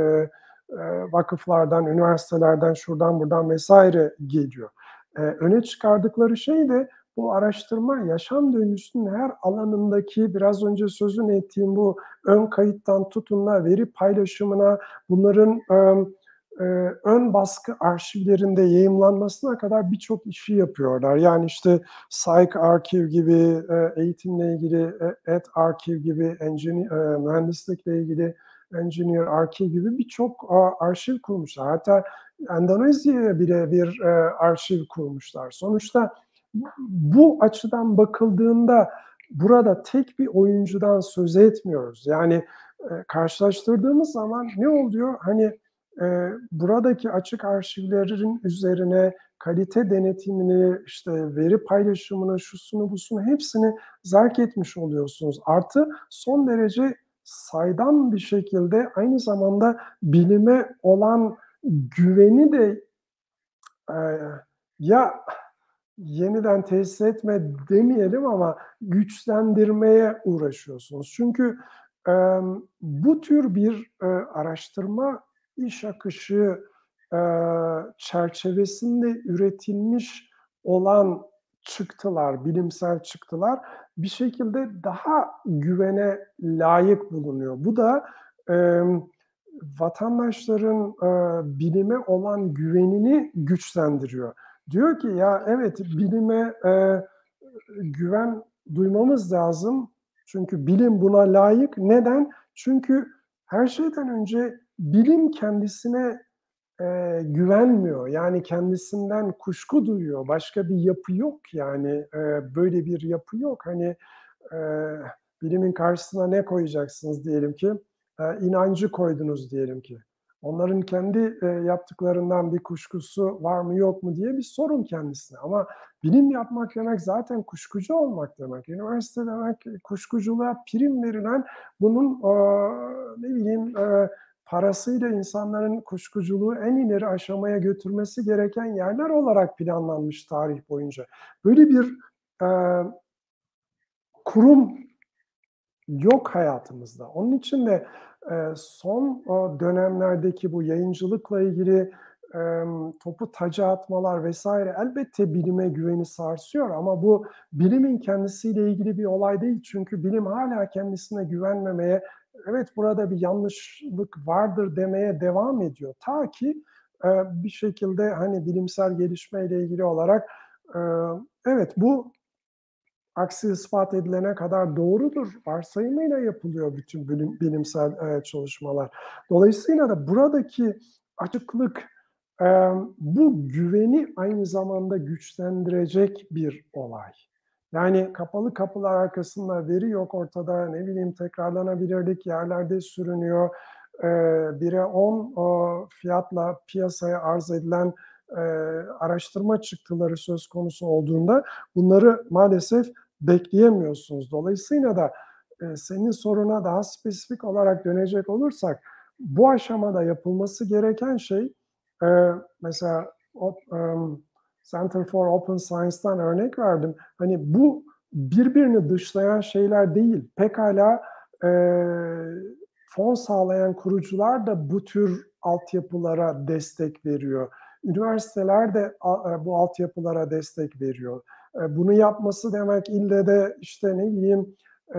e, vakıflardan, üniversitelerden, şuradan buradan vesaire geliyor. E, öne çıkardıkları şey de bu araştırma yaşam döngüsünün her alanındaki biraz önce sözünü ettiğim bu ön kayıttan tutun da veri paylaşımına bunların e, e, ön baskı arşivlerinde yayımlanmasına kadar birçok işi yapıyorlar. Yani işte Psych Archive gibi, e, eğitimle ilgili e, ED Archive gibi, engineer, e, mühendislikle ilgili Engineer Archive gibi birçok arşiv kurmuşlar. Hatta Endonezya'ya bile bir e, arşiv kurmuşlar. Sonuçta bu açıdan bakıldığında burada tek bir oyuncudan söz etmiyoruz. Yani e, karşılaştırdığımız zaman ne oluyor? Hani e, buradaki açık arşivlerin üzerine kalite denetimini, işte veri paylaşımını, şusunu busunu hepsini zerk etmiş oluyorsunuz. Artı son derece saydam bir şekilde aynı zamanda bilime olan güveni de e, ya yeniden tesis etme demeyelim ama güçlendirmeye uğraşıyorsunuz. Çünkü e, bu tür bir e, araştırma iş akışı e, çerçevesinde üretilmiş olan çıktılar, bilimsel çıktılar bir şekilde daha güvene layık bulunuyor. Bu da e, vatandaşların e, bilime olan güvenini güçlendiriyor. Diyor ki ya evet bilime e, güven duymamız lazım. Çünkü bilim buna layık. Neden? Çünkü her şeyden önce bilim kendisine e, güvenmiyor. Yani kendisinden kuşku duyuyor. Başka bir yapı yok yani. E, böyle bir yapı yok. Hani e, bilimin karşısına ne koyacaksınız diyelim ki? E, inancı koydunuz diyelim ki. Onların kendi e, yaptıklarından bir kuşkusu var mı yok mu diye bir sorun kendisine. Ama bilim yapmak demek zaten kuşkucu olmak demek. Üniversite demek kuşkuculuğa prim verilen bunun e, ne bileyim e, parasıyla insanların kuşkuculuğu en ileri aşamaya götürmesi gereken yerler olarak planlanmış tarih boyunca. Böyle bir e, kurum yok hayatımızda. Onun için de e, son o dönemlerdeki bu yayıncılıkla ilgili e, topu taca atmalar vesaire elbette bilime güveni sarsıyor ama bu bilimin kendisiyle ilgili bir olay değil. Çünkü bilim hala kendisine güvenmemeye, evet burada bir yanlışlık vardır demeye devam ediyor. Ta ki e, bir şekilde hani bilimsel gelişmeyle ilgili olarak e, evet bu aksi ispat edilene kadar doğrudur varsayımıyla yapılıyor bütün bilim, bilimsel e, çalışmalar. Dolayısıyla da buradaki açıklık e, bu güveni aynı zamanda güçlendirecek bir olay. Yani kapalı kapılar arkasında veri yok ortada ne bileyim tekrarlanabilirlik yerlerde sürünüyor. E, 1'e 10 fiyatla piyasaya arz edilen e, araştırma çıktıları söz konusu olduğunda bunları maalesef bekleyemiyorsunuz. Dolayısıyla da e, senin soruna daha spesifik olarak dönecek olursak bu aşamada yapılması gereken şey e, mesela um, Center for Open Science'dan örnek verdim. Hani bu birbirini dışlayan şeyler değil. Pekala e, fon sağlayan kurucular da bu tür altyapılara destek veriyor. Üniversiteler de e, bu altyapılara destek veriyor. E, bunu yapması demek ille de işte ne bileyim e,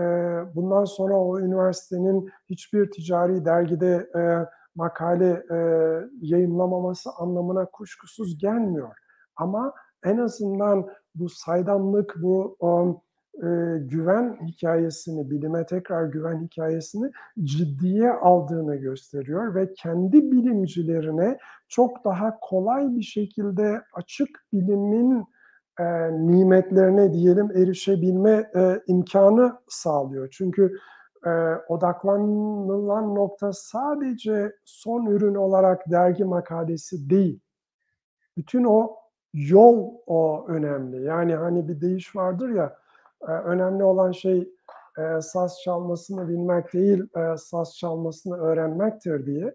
bundan sonra o üniversitenin hiçbir ticari dergide makale yayınlamaması anlamına kuşkusuz gelmiyor. Ama en azından bu saydamlık, bu güven hikayesini, bilime tekrar güven hikayesini ciddiye aldığını gösteriyor ve kendi bilimcilerine çok daha kolay bir şekilde açık bilimin e, nimetlerine diyelim erişebilme e, imkanı sağlıyor. Çünkü e, odaklanılan nokta sadece son ürün olarak dergi makalesi değil. Bütün o yol o önemli. Yani hani bir deyiş vardır ya, e, önemli olan şey e, saz çalmasını bilmek değil, e, saz çalmasını öğrenmektir diye.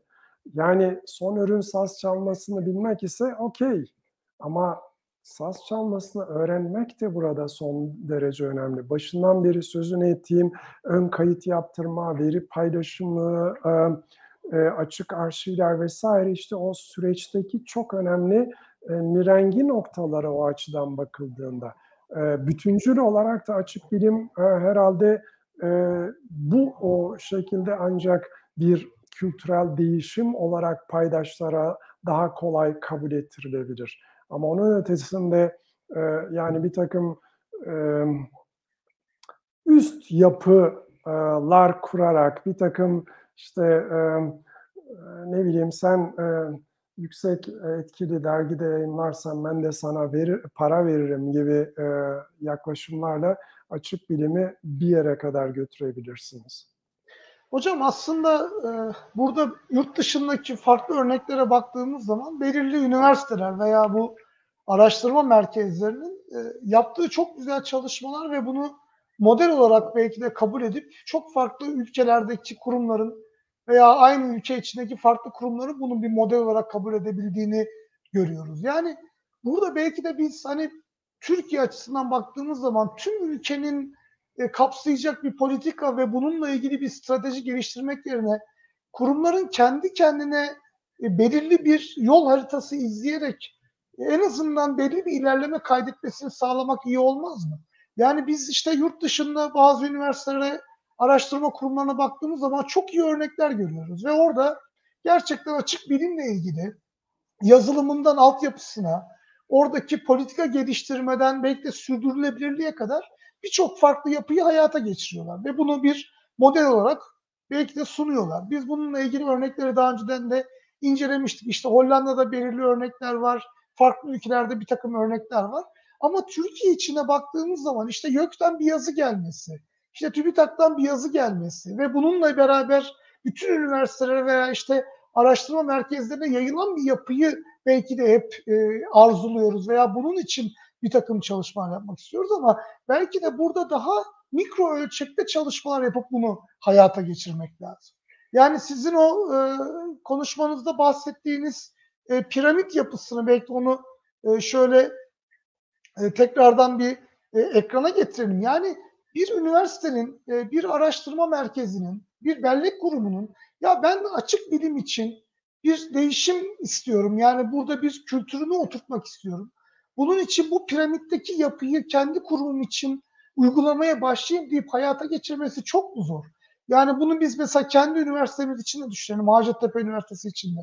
Yani son ürün saz çalmasını bilmek ise okey. Ama saz çalmasını öğrenmek de burada son derece önemli. Başından beri sözünü ettiğim ön kayıt yaptırma, veri paylaşımı, açık arşivler vesaire işte o süreçteki çok önemli nirengi noktalara o açıdan bakıldığında. Bütüncül olarak da açık bilim herhalde bu o şekilde ancak bir kültürel değişim olarak paydaşlara daha kolay kabul ettirilebilir. Ama onun ötesinde e, yani bir takım e, üst yapılar kurarak bir takım işte e, ne bileyim sen e, yüksek etkili dergide yayınlarsan ben de sana verir, para veririm gibi e, yaklaşımlarla açık bilimi bir yere kadar götürebilirsiniz. Hocam aslında e, burada yurt dışındaki farklı örneklere baktığımız zaman belirli üniversiteler veya bu araştırma merkezlerinin e, yaptığı çok güzel çalışmalar ve bunu model olarak belki de kabul edip çok farklı ülkelerdeki kurumların veya aynı ülke içindeki farklı kurumların bunun bir model olarak kabul edebildiğini görüyoruz. Yani burada belki de biz hani Türkiye açısından baktığımız zaman tüm ülkenin e, kapsayacak bir politika ve bununla ilgili bir strateji geliştirmek yerine kurumların kendi kendine e, belirli bir yol haritası izleyerek en azından belli bir ilerleme kaydetmesini sağlamak iyi olmaz mı? Yani biz işte yurt dışında bazı üniversitelere, araştırma kurumlarına baktığımız zaman çok iyi örnekler görüyoruz ve orada gerçekten açık bilimle ilgili yazılımından altyapısına, oradaki politika geliştirmeden belki de sürdürülebilirliğe kadar birçok farklı yapıyı hayata geçiriyorlar ve bunu bir model olarak belki de sunuyorlar. Biz bununla ilgili örnekleri daha önceden de incelemiştik. İşte Hollanda'da belirli örnekler var. Farklı ülkelerde bir takım örnekler var. Ama Türkiye içine baktığımız zaman işte YÖK'ten bir yazı gelmesi, işte TÜBİTAK'tan bir yazı gelmesi ve bununla beraber bütün üniversitelere veya işte araştırma merkezlerine yayılan bir yapıyı belki de hep e, arzuluyoruz veya bunun için bir takım çalışmalar yapmak istiyoruz ama belki de burada daha mikro ölçekte çalışmalar yapıp bunu hayata geçirmek lazım. Yani sizin o e, konuşmanızda bahsettiğiniz e, piramit yapısını belki onu e, şöyle e, tekrardan bir e, ekrana getirelim. Yani bir üniversitenin, e, bir araştırma merkezinin, bir bellek kurumunun ya ben açık bilim için bir değişim istiyorum. Yani burada bir kültürünü oturtmak istiyorum. Bunun için bu piramitteki yapıyı kendi kurumum için uygulamaya başlayayım deyip hayata geçirmesi çok mu zor? Yani bunu biz mesela kendi üniversitemiz için de düşünelim. Hacettepe Üniversitesi için de.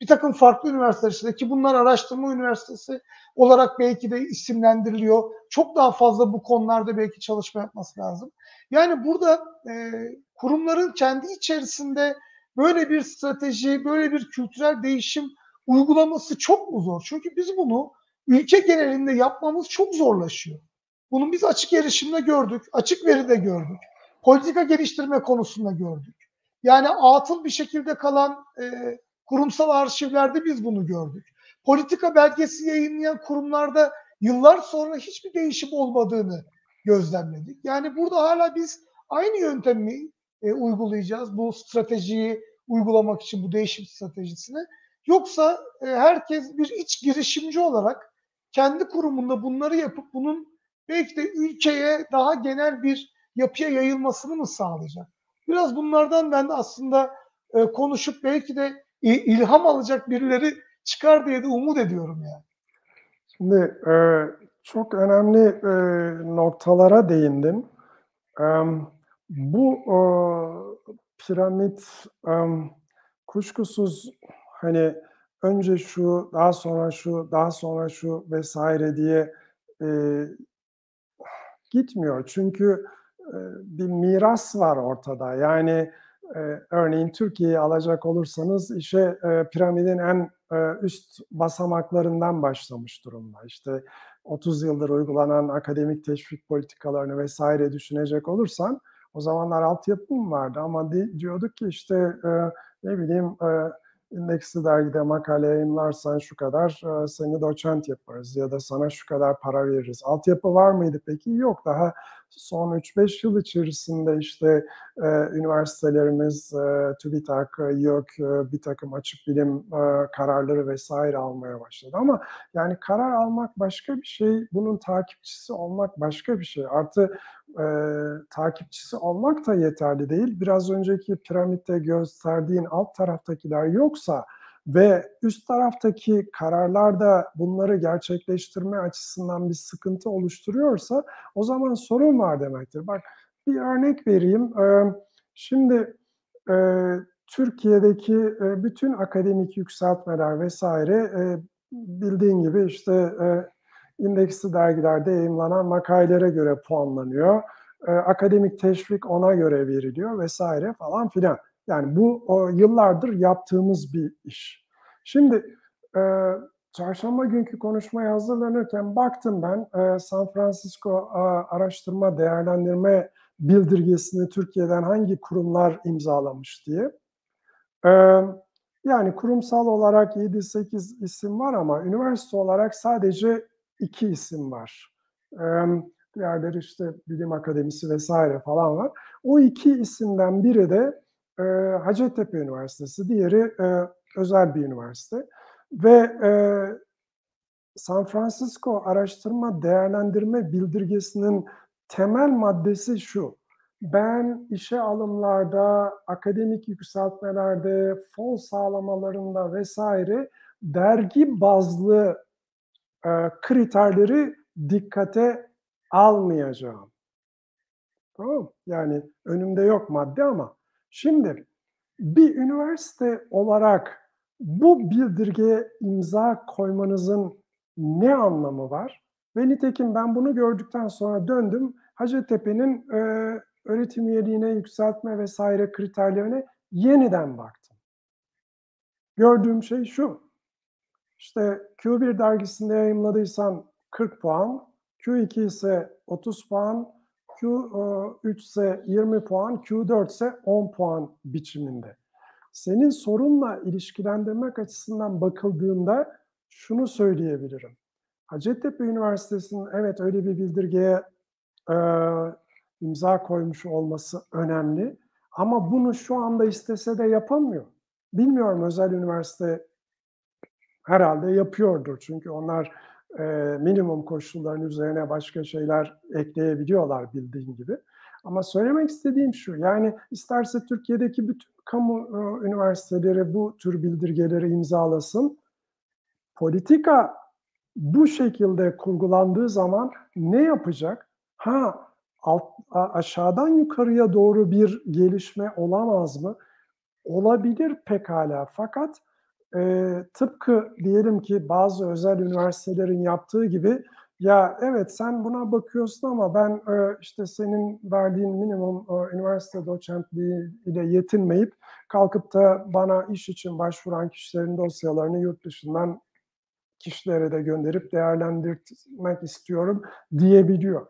Bir takım farklı üniversiteler içinde ki bunlar araştırma üniversitesi olarak belki de isimlendiriliyor. Çok daha fazla bu konularda belki çalışma yapması lazım. Yani burada e, kurumların kendi içerisinde böyle bir strateji, böyle bir kültürel değişim uygulaması çok mu zor? Çünkü biz bunu ülke genelinde yapmamız çok zorlaşıyor. Bunu biz açık erişimde gördük, açık veride gördük, politika geliştirme konusunda gördük. Yani atıl bir şekilde kalan e, kurumsal arşivlerde biz bunu gördük. Politika belgesi yayınlayan kurumlarda yıllar sonra hiçbir değişim olmadığını gözlemledik. Yani burada hala biz aynı yöntemi e, uygulayacağız bu stratejiyi uygulamak için bu değişim stratejisini. Yoksa e, herkes bir iç girişimci olarak kendi kurumunda bunları yapıp bunun belki de ülkeye daha genel bir yapıya yayılmasını mı sağlayacak? Biraz bunlardan ben de aslında e, konuşup belki de ilham alacak birileri çıkar diye de umut ediyorum yani. Şimdi e, çok önemli e, noktalara değindin. E, bu e, piramit e, kuşkusuz hani önce şu, daha sonra şu, daha sonra şu vesaire diye e, gitmiyor. Çünkü e, bir miras var ortada. Yani e, örneğin Türkiye'yi alacak olursanız işe e, piramidin en e, üst basamaklarından başlamış durumda. İşte 30 yıldır uygulanan akademik teşvik politikalarını vesaire düşünecek olursan o zamanlar altyapı mı vardı ama di, diyorduk ki işte e, ne bileyim e, indeksli dergide makale yayınlarsan şu kadar e, seni doçent yaparız ya da sana şu kadar para veririz. Altyapı var mıydı peki? Yok. Daha son 3-5 yıl içerisinde işte e, üniversitelerimiz, e, TÜBİTAK, YÖK e, bir takım açık bilim e, kararları vesaire almaya başladı. Ama yani karar almak başka bir şey, bunun takipçisi olmak başka bir şey. Artı e, takipçisi olmak da yeterli değil. Biraz önceki piramitte gösterdiğin alt taraftakiler yoksa ve üst taraftaki kararlarda bunları gerçekleştirme açısından bir sıkıntı oluşturuyorsa o zaman sorun var demektir. Bak bir örnek vereyim. Şimdi Türkiye'deki bütün akademik yükseltmeler vesaire bildiğin gibi işte indeksli dergilerde yayınlanan makalelere göre puanlanıyor. Akademik teşvik ona göre veriliyor vesaire falan filan. Yani bu o, yıllardır yaptığımız bir iş. Şimdi e, çarşamba günkü konuşmaya hazırlanırken baktım ben e, San Francisco a, Araştırma Değerlendirme Bildirgesini Türkiye'den hangi kurumlar imzalamış diye. E, yani kurumsal olarak 7-8 isim var ama üniversite olarak sadece iki isim var. E, diğerleri işte bilim akademisi vesaire falan var. O iki isimden biri de e, Hacettepe Üniversitesi, diğeri e, özel bir üniversite. Ve e, San Francisco Araştırma Değerlendirme Bildirgesi'nin temel maddesi şu. Ben işe alımlarda, akademik yükseltmelerde, fon sağlamalarında vesaire dergi bazlı e, kriterleri dikkate almayacağım. Tamam Yani önümde yok madde ama Şimdi bir üniversite olarak bu bildirgeye imza koymanızın ne anlamı var? Ve nitekim ben bunu gördükten sonra döndüm Hacettepe'nin e, öğretim üyeliğine yükseltme vesaire kriterlerine yeniden baktım. Gördüğüm şey şu. İşte Q1 dergisinde yayınladıysan 40 puan, Q2 ise 30 puan, Q3 ise 20 puan, Q4 ise 10 puan biçiminde. Senin sorunla ilişkilendirmek açısından bakıldığında şunu söyleyebilirim. Hacettepe Üniversitesi'nin evet öyle bir bildirgeye e, imza koymuş olması önemli. Ama bunu şu anda istese de yapamıyor. Bilmiyorum özel üniversite herhalde yapıyordur. Çünkü onlar e, minimum koşulların üzerine başka şeyler ekleyebiliyorlar bildiğin gibi. Ama söylemek istediğim şu, yani isterse Türkiye'deki bütün kamu e, üniversiteleri bu tür bildirgeleri imzalasın. Politika bu şekilde kurgulandığı zaman ne yapacak? Ha alt, aşağıdan yukarıya doğru bir gelişme olamaz mı? Olabilir pekala fakat e, tıpkı diyelim ki bazı özel üniversitelerin yaptığı gibi ya evet sen buna bakıyorsun ama ben e, işte senin verdiğin minimum e, üniversite doçentliği ile yetinmeyip kalkıp da bana iş için başvuran kişilerin dosyalarını yurt dışından kişilere de gönderip değerlendirmek istiyorum diyebiliyor.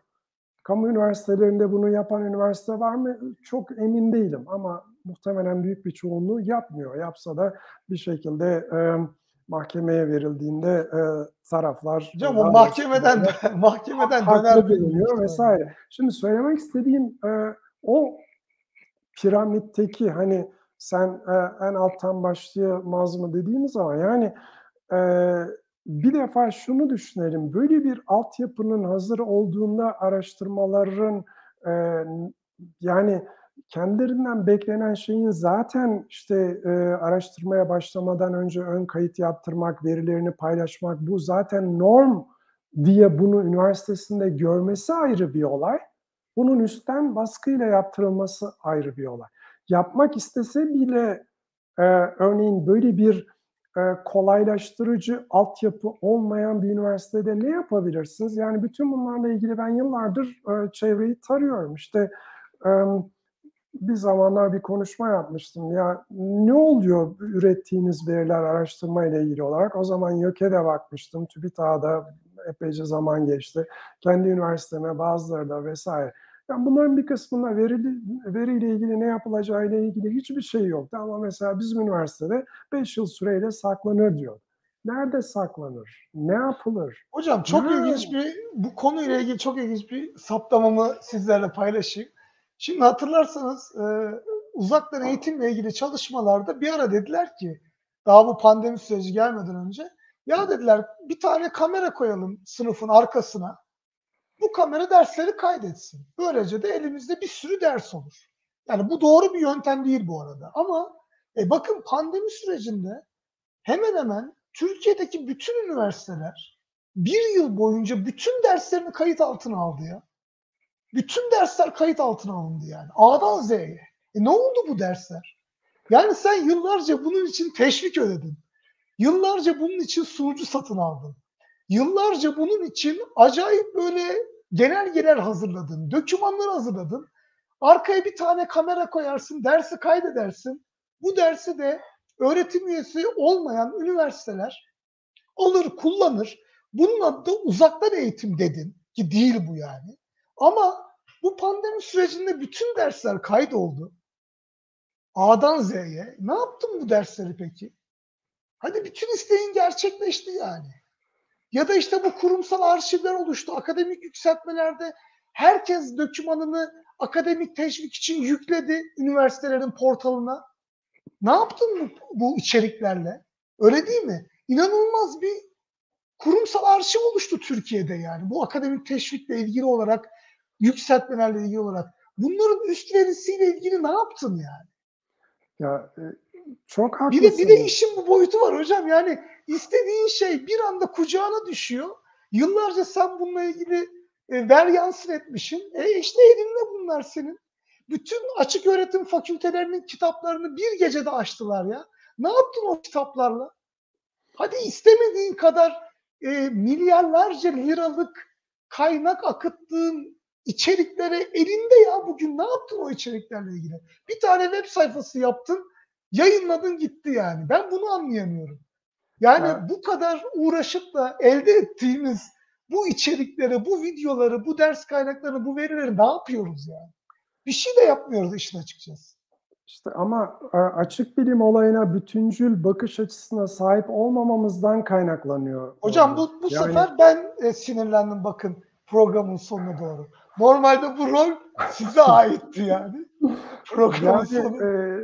Kamu üniversitelerinde bunu yapan üniversite var mı? Çok emin değilim ama muhtemelen büyük bir çoğunluğu yapmıyor. Yapsa da bir şekilde e, mahkemeye verildiğinde e, taraflar Hocam o mahkemeden mahkemeden haklı bulunuyor vesaire. Şimdi söylemek istediğim e, o piramitteki hani sen e, en alttan başlayamaz mı dediğimiz zaman yani e, bir defa şunu düşünelim. Böyle bir altyapının hazır olduğunda araştırmaların e, yani kendilerinden beklenen şeyin zaten işte e, araştırmaya başlamadan önce ön kayıt yaptırmak, verilerini paylaşmak bu zaten norm diye bunu üniversitesinde görmesi ayrı bir olay. Bunun üstten baskıyla yaptırılması ayrı bir olay. Yapmak istese bile e, örneğin böyle bir e, kolaylaştırıcı altyapı olmayan bir üniversitede ne yapabilirsiniz? Yani bütün bunlarla ilgili ben yıllardır e, çevreyi tarıyorum. İşte e, bir zamanlar bir konuşma yapmıştım. Ya ne oluyor ürettiğiniz veriler araştırma ile ilgili olarak? O zaman YÖK'e bakmıştım. TÜBİTAK'da epeyce zaman geçti. Kendi üniversiteme bazıları da vesaire. Yani bunların bir kısmında veri, veriyle ilgili ne yapılacağı ile ilgili hiçbir şey yoktu. Ama mesela bizim üniversitede 5 yıl süreyle saklanır diyor. Nerede saklanır? Ne yapılır? Hocam çok ne? ilginç bir bu konuyla ilgili çok ilginç bir saptamamı sizlerle paylaşayım. Şimdi hatırlarsanız e, uzaktan eğitimle ilgili çalışmalarda bir ara dediler ki daha bu pandemi süreci gelmeden önce ya dediler bir tane kamera koyalım sınıfın arkasına. Bu kamera dersleri kaydetsin. Böylece de elimizde bir sürü ders olur. Yani bu doğru bir yöntem değil bu arada. Ama e, bakın pandemi sürecinde hemen hemen Türkiye'deki bütün üniversiteler bir yıl boyunca bütün derslerini kayıt altına aldı ya. Bütün dersler kayıt altına alındı yani. A'dan Z'ye. E ne oldu bu dersler? Yani sen yıllarca bunun için teşvik ödedin. Yıllarca bunun için sunucu satın aldın. Yıllarca bunun için acayip böyle genelgeler hazırladın, dokümanlar hazırladın. Arkaya bir tane kamera koyarsın, dersi kaydedersin. Bu dersi de öğretim üyesi olmayan üniversiteler alır, kullanır. Bunun adı da uzaktan eğitim dedin ki değil bu yani. Ama bu pandemi sürecinde bütün dersler kaydoldu. A'dan Z'ye. Ne yaptın bu dersleri peki? Hadi bütün isteğin gerçekleşti yani. Ya da işte bu kurumsal arşivler oluştu. Akademik yükseltmelerde herkes dokümanını akademik teşvik için yükledi üniversitelerin portalına. Ne yaptın bu, bu içeriklerle? Öyle değil mi? İnanılmaz bir kurumsal arşiv oluştu Türkiye'de yani. Bu akademik teşvikle ilgili olarak yükseltmelerle ilgili olarak. Bunların üst verisiyle ilgili ne yaptın yani? Ya e, çok haklısın. Bir de, bir de işin bu boyutu var hocam. Yani istediğin şey bir anda kucağına düşüyor. Yıllarca sen bununla ilgili e, ver yansın etmişsin. E işte elinde bunlar senin. Bütün açık öğretim fakültelerinin kitaplarını bir gecede açtılar ya. Ne yaptın o kitaplarla? Hadi istemediğin kadar e, milyarlarca liralık kaynak akıttığın içeriklere elinde ya bugün ne yaptın o içeriklerle ilgili? Bir tane web sayfası yaptın, yayınladın gitti yani. Ben bunu anlayamıyorum. Yani Evet. bu kadar uğraşıp da elde ettiğimiz bu içerikleri, bu videoları, bu ders kaynaklarını, bu verileri ne yapıyoruz yani? Bir şey de yapmıyoruz işin açıkçası. İşte ama açık bilim olayına bütüncül bakış açısına sahip olmamamızdan kaynaklanıyor. Hocam bu, bu yani- sefer ben e, sinirlendim bakın programın sonuna doğru. Normalde bu rol size aitti yani. Programın Yani sonu. e,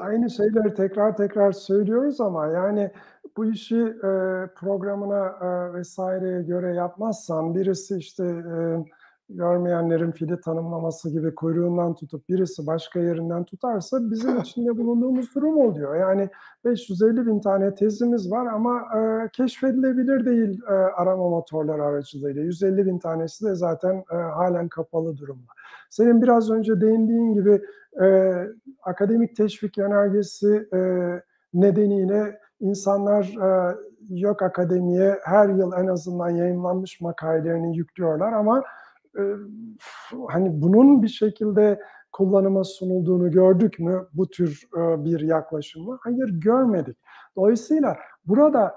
aynı şeyleri tekrar tekrar söylüyoruz ama yani bu işi e, programına e, vesaireye göre yapmazsan birisi işte e, görmeyenlerin fili tanımlaması gibi kuyruğundan tutup birisi başka yerinden tutarsa bizim içinde bulunduğumuz durum oluyor. Yani 550 bin tane tezimiz var ama e, keşfedilebilir değil e, arama motorları aracılığıyla. 150 bin tanesi de zaten e, halen kapalı durumda. Senin biraz önce değindiğin gibi e, akademik teşvik yönergesi e, nedeniyle insanlar e, yok akademiye her yıl en azından yayınlanmış makalelerini yüklüyorlar ama hani bunun bir şekilde kullanıma sunulduğunu gördük mü bu tür e, bir yaklaşımı? Hayır görmedik. Dolayısıyla burada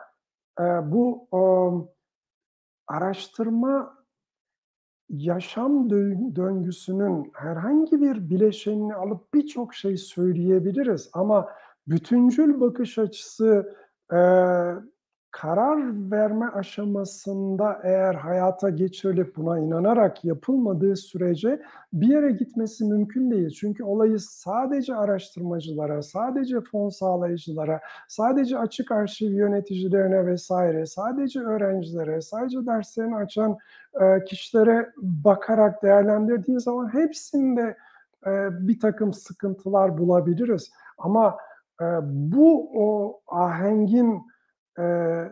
e, bu e, araştırma yaşam dö- döngüsünün herhangi bir bileşenini alıp birçok şey söyleyebiliriz ama bütüncül bakış açısı karar verme aşamasında eğer hayata geçirilip buna inanarak yapılmadığı sürece bir yere gitmesi mümkün değil. Çünkü olayı sadece araştırmacılara, sadece fon sağlayıcılara, sadece açık arşiv yöneticilerine vesaire, sadece öğrencilere, sadece derslerini açan e, kişilere bakarak değerlendirdiği zaman hepsinde e, bir takım sıkıntılar bulabiliriz. Ama e, bu o ahengin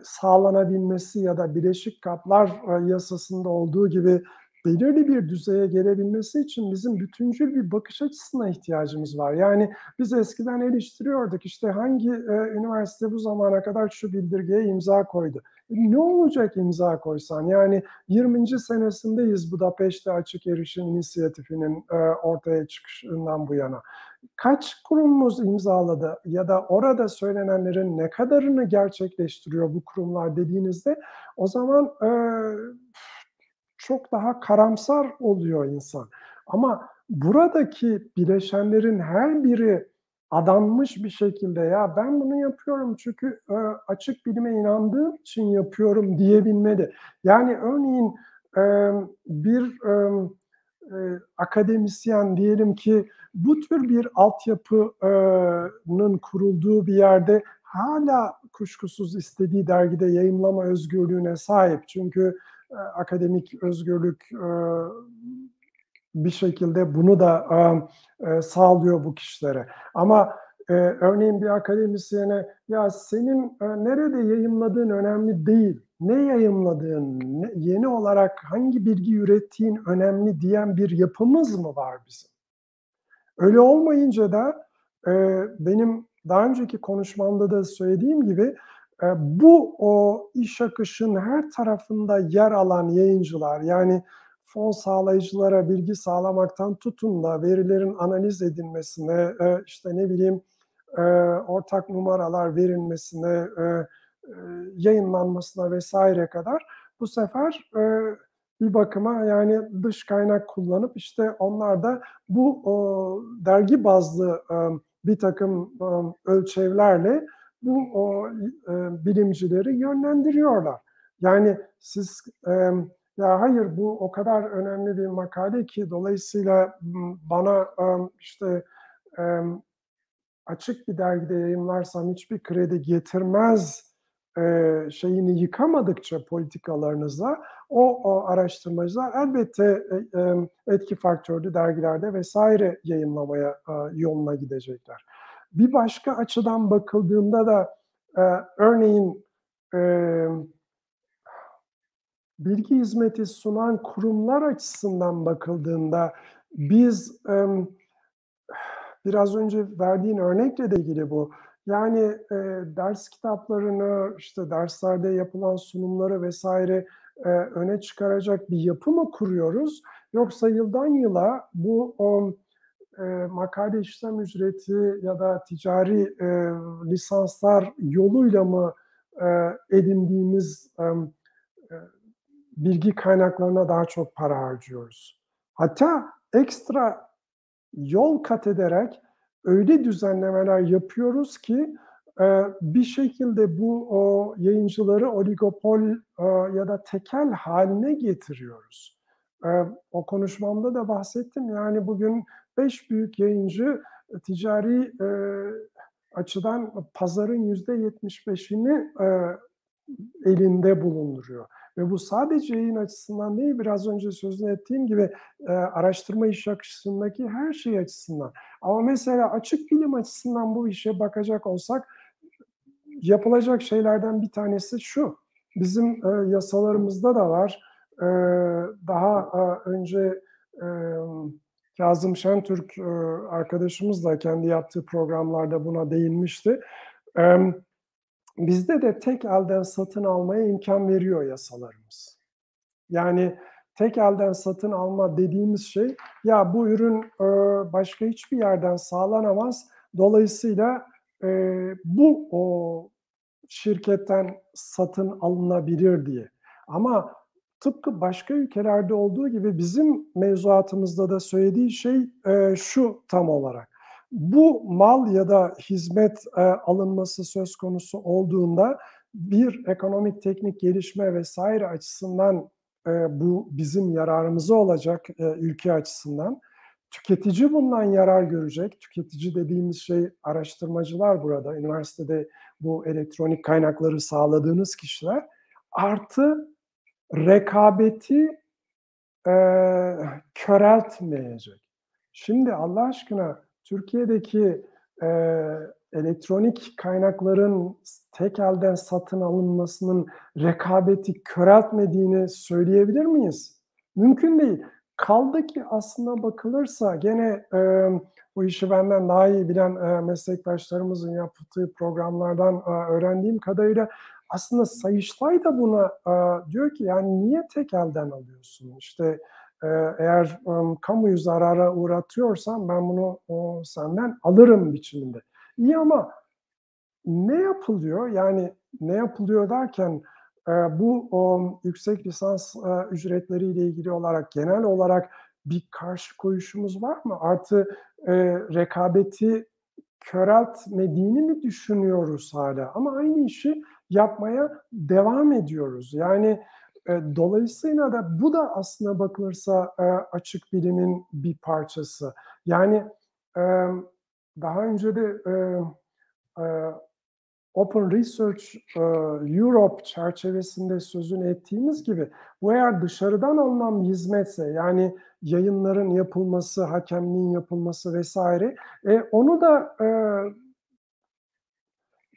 sağlanabilmesi ya da bileşik kaplar yasasında olduğu gibi belirli bir düzeye gelebilmesi için bizim bütüncül bir bakış açısına ihtiyacımız var. Yani biz eskiden eleştiriyorduk işte hangi e, üniversite bu zamana kadar şu bildirgeye imza koydu. E, ne olacak imza koysan? Yani 20. senesindeyiz Budapeşte Açık Erişim İnisiyatifi'nin e, ortaya çıkışından bu yana. Kaç kurumumuz imzaladı ya da orada söylenenlerin ne kadarını gerçekleştiriyor bu kurumlar dediğinizde o zaman e, çok daha karamsar oluyor insan. Ama buradaki bileşenlerin her biri adanmış bir şekilde ya ben bunu yapıyorum çünkü e, açık bilime inandığım için yapıyorum diyebilmeli. Yani örneğin bir e, akademisyen diyelim ki bu tür bir altyapının kurulduğu bir yerde hala kuşkusuz istediği dergide yayınlama özgürlüğüne sahip. Çünkü akademik özgürlük e, bir şekilde bunu da e, sağlıyor bu kişilere. Ama e, örneğin bir akademisyene ya senin e, nerede yayınladığın önemli değil, ne yayınladığın, yeni olarak hangi bilgi ürettiğin önemli diyen bir yapımız mı var bizim? Öyle olmayınca da e, benim daha önceki konuşmamda da söylediğim gibi e, bu o iş akışın her tarafında yer alan yayıncılar yani fon sağlayıcılara bilgi sağlamaktan tutun da verilerin analiz edilmesine, e, işte ne bileyim e, ortak numaralar verilmesine, e, e, yayınlanmasına vesaire kadar bu sefer e, bir bakıma yani dış kaynak kullanıp işte onlar da bu dergi bazlı e, bir takım e, ölçevlerle bu o, e, bilimcileri yönlendiriyorlar. Yani siz e, ya hayır bu o kadar önemli bir makale ki dolayısıyla bana işte açık bir dergide yayınlarsam hiçbir kredi getirmez şeyini yıkamadıkça politikalarınıza o, o araştırmacılar elbette etki faktörlü dergilerde vesaire yayınlamaya yoluna gidecekler. Bir başka açıdan bakıldığında da örneğin bilgi hizmeti sunan kurumlar açısından bakıldığında biz biraz önce verdiğin örnekle de ilgili bu. Yani e, ders kitaplarını, işte derslerde yapılan sunumları vesaire e, öne çıkaracak bir yapı mı kuruyoruz? Yoksa yıldan yıla bu o, e, makale işlem ücreti ya da ticari e, lisanslar yoluyla mı e, edindiğimiz e, e, bilgi kaynaklarına daha çok para harcıyoruz? Hatta ekstra yol kat ederek öyle düzenlemeler yapıyoruz ki e, bir şekilde bu o yayıncıları oligopol e, ya da tekel haline getiriyoruz. O konuşmamda da bahsettim. Yani bugün beş büyük yayıncı ticari açıdan pazarın yüzde yetmiş beşini elinde bulunduruyor. Ve bu sadece yayın açısından değil, biraz önce sözünü ettiğim gibi e, araştırma iş akışındaki her şey açısından. Ama mesela açık bilim açısından bu işe bakacak olsak, yapılacak şeylerden bir tanesi şu. Bizim e, yasalarımızda da var. E, daha e, önce e, Kazım Şentürk e, arkadaşımız da kendi yaptığı programlarda buna değinmişti. Bizde de tek elden satın almaya imkan veriyor yasalarımız. Yani tek elden satın alma dediğimiz şey ya bu ürün e, başka hiçbir yerden sağlanamaz. Dolayısıyla e, bu o şirketten satın alınabilir diye. Ama tıpkı başka ülkelerde olduğu gibi bizim mevzuatımızda da söylediği şey e, şu tam olarak bu mal ya da hizmet e, alınması söz konusu olduğunda bir ekonomik teknik gelişme vesaire açısından e, bu bizim yararımıza olacak e, ülke açısından. Tüketici bundan yarar görecek. Tüketici dediğimiz şey araştırmacılar burada, üniversitede bu elektronik kaynakları sağladığınız kişiler. Artı rekabeti e, köreltmeyecek. Şimdi Allah aşkına Türkiye'deki e, elektronik kaynakların tek elden satın alınmasının rekabeti köreltmediğini söyleyebilir miyiz? Mümkün değil. Kaldı ki aslına bakılırsa gene e, bu işi benden daha iyi bilen e, meslektaşlarımızın yaptığı programlardan e, öğrendiğim kadarıyla aslında Sayıştay da buna e, diyor ki yani niye tek elden alıyorsun? İşte ee, eğer um, kamuyu zarara uğratıyorsan ben bunu o, senden alırım biçiminde. İyi ama ne yapılıyor? Yani ne yapılıyor derken e, bu o, yüksek lisans e, ücretleriyle ilgili olarak genel olarak bir karşı koyuşumuz var mı? Artı e, rekabeti köreltmediğini mi düşünüyoruz hala? Ama aynı işi yapmaya devam ediyoruz. Yani e, dolayısıyla da bu da aslına bakılırsa e, açık bilimin bir parçası. Yani e, daha önce de Open Research Europe çerçevesinde sözünü ettiğimiz gibi bu eğer dışarıdan alınan bir hizmetse yani yayınların yapılması, hakemliğin yapılması vesaire e, onu da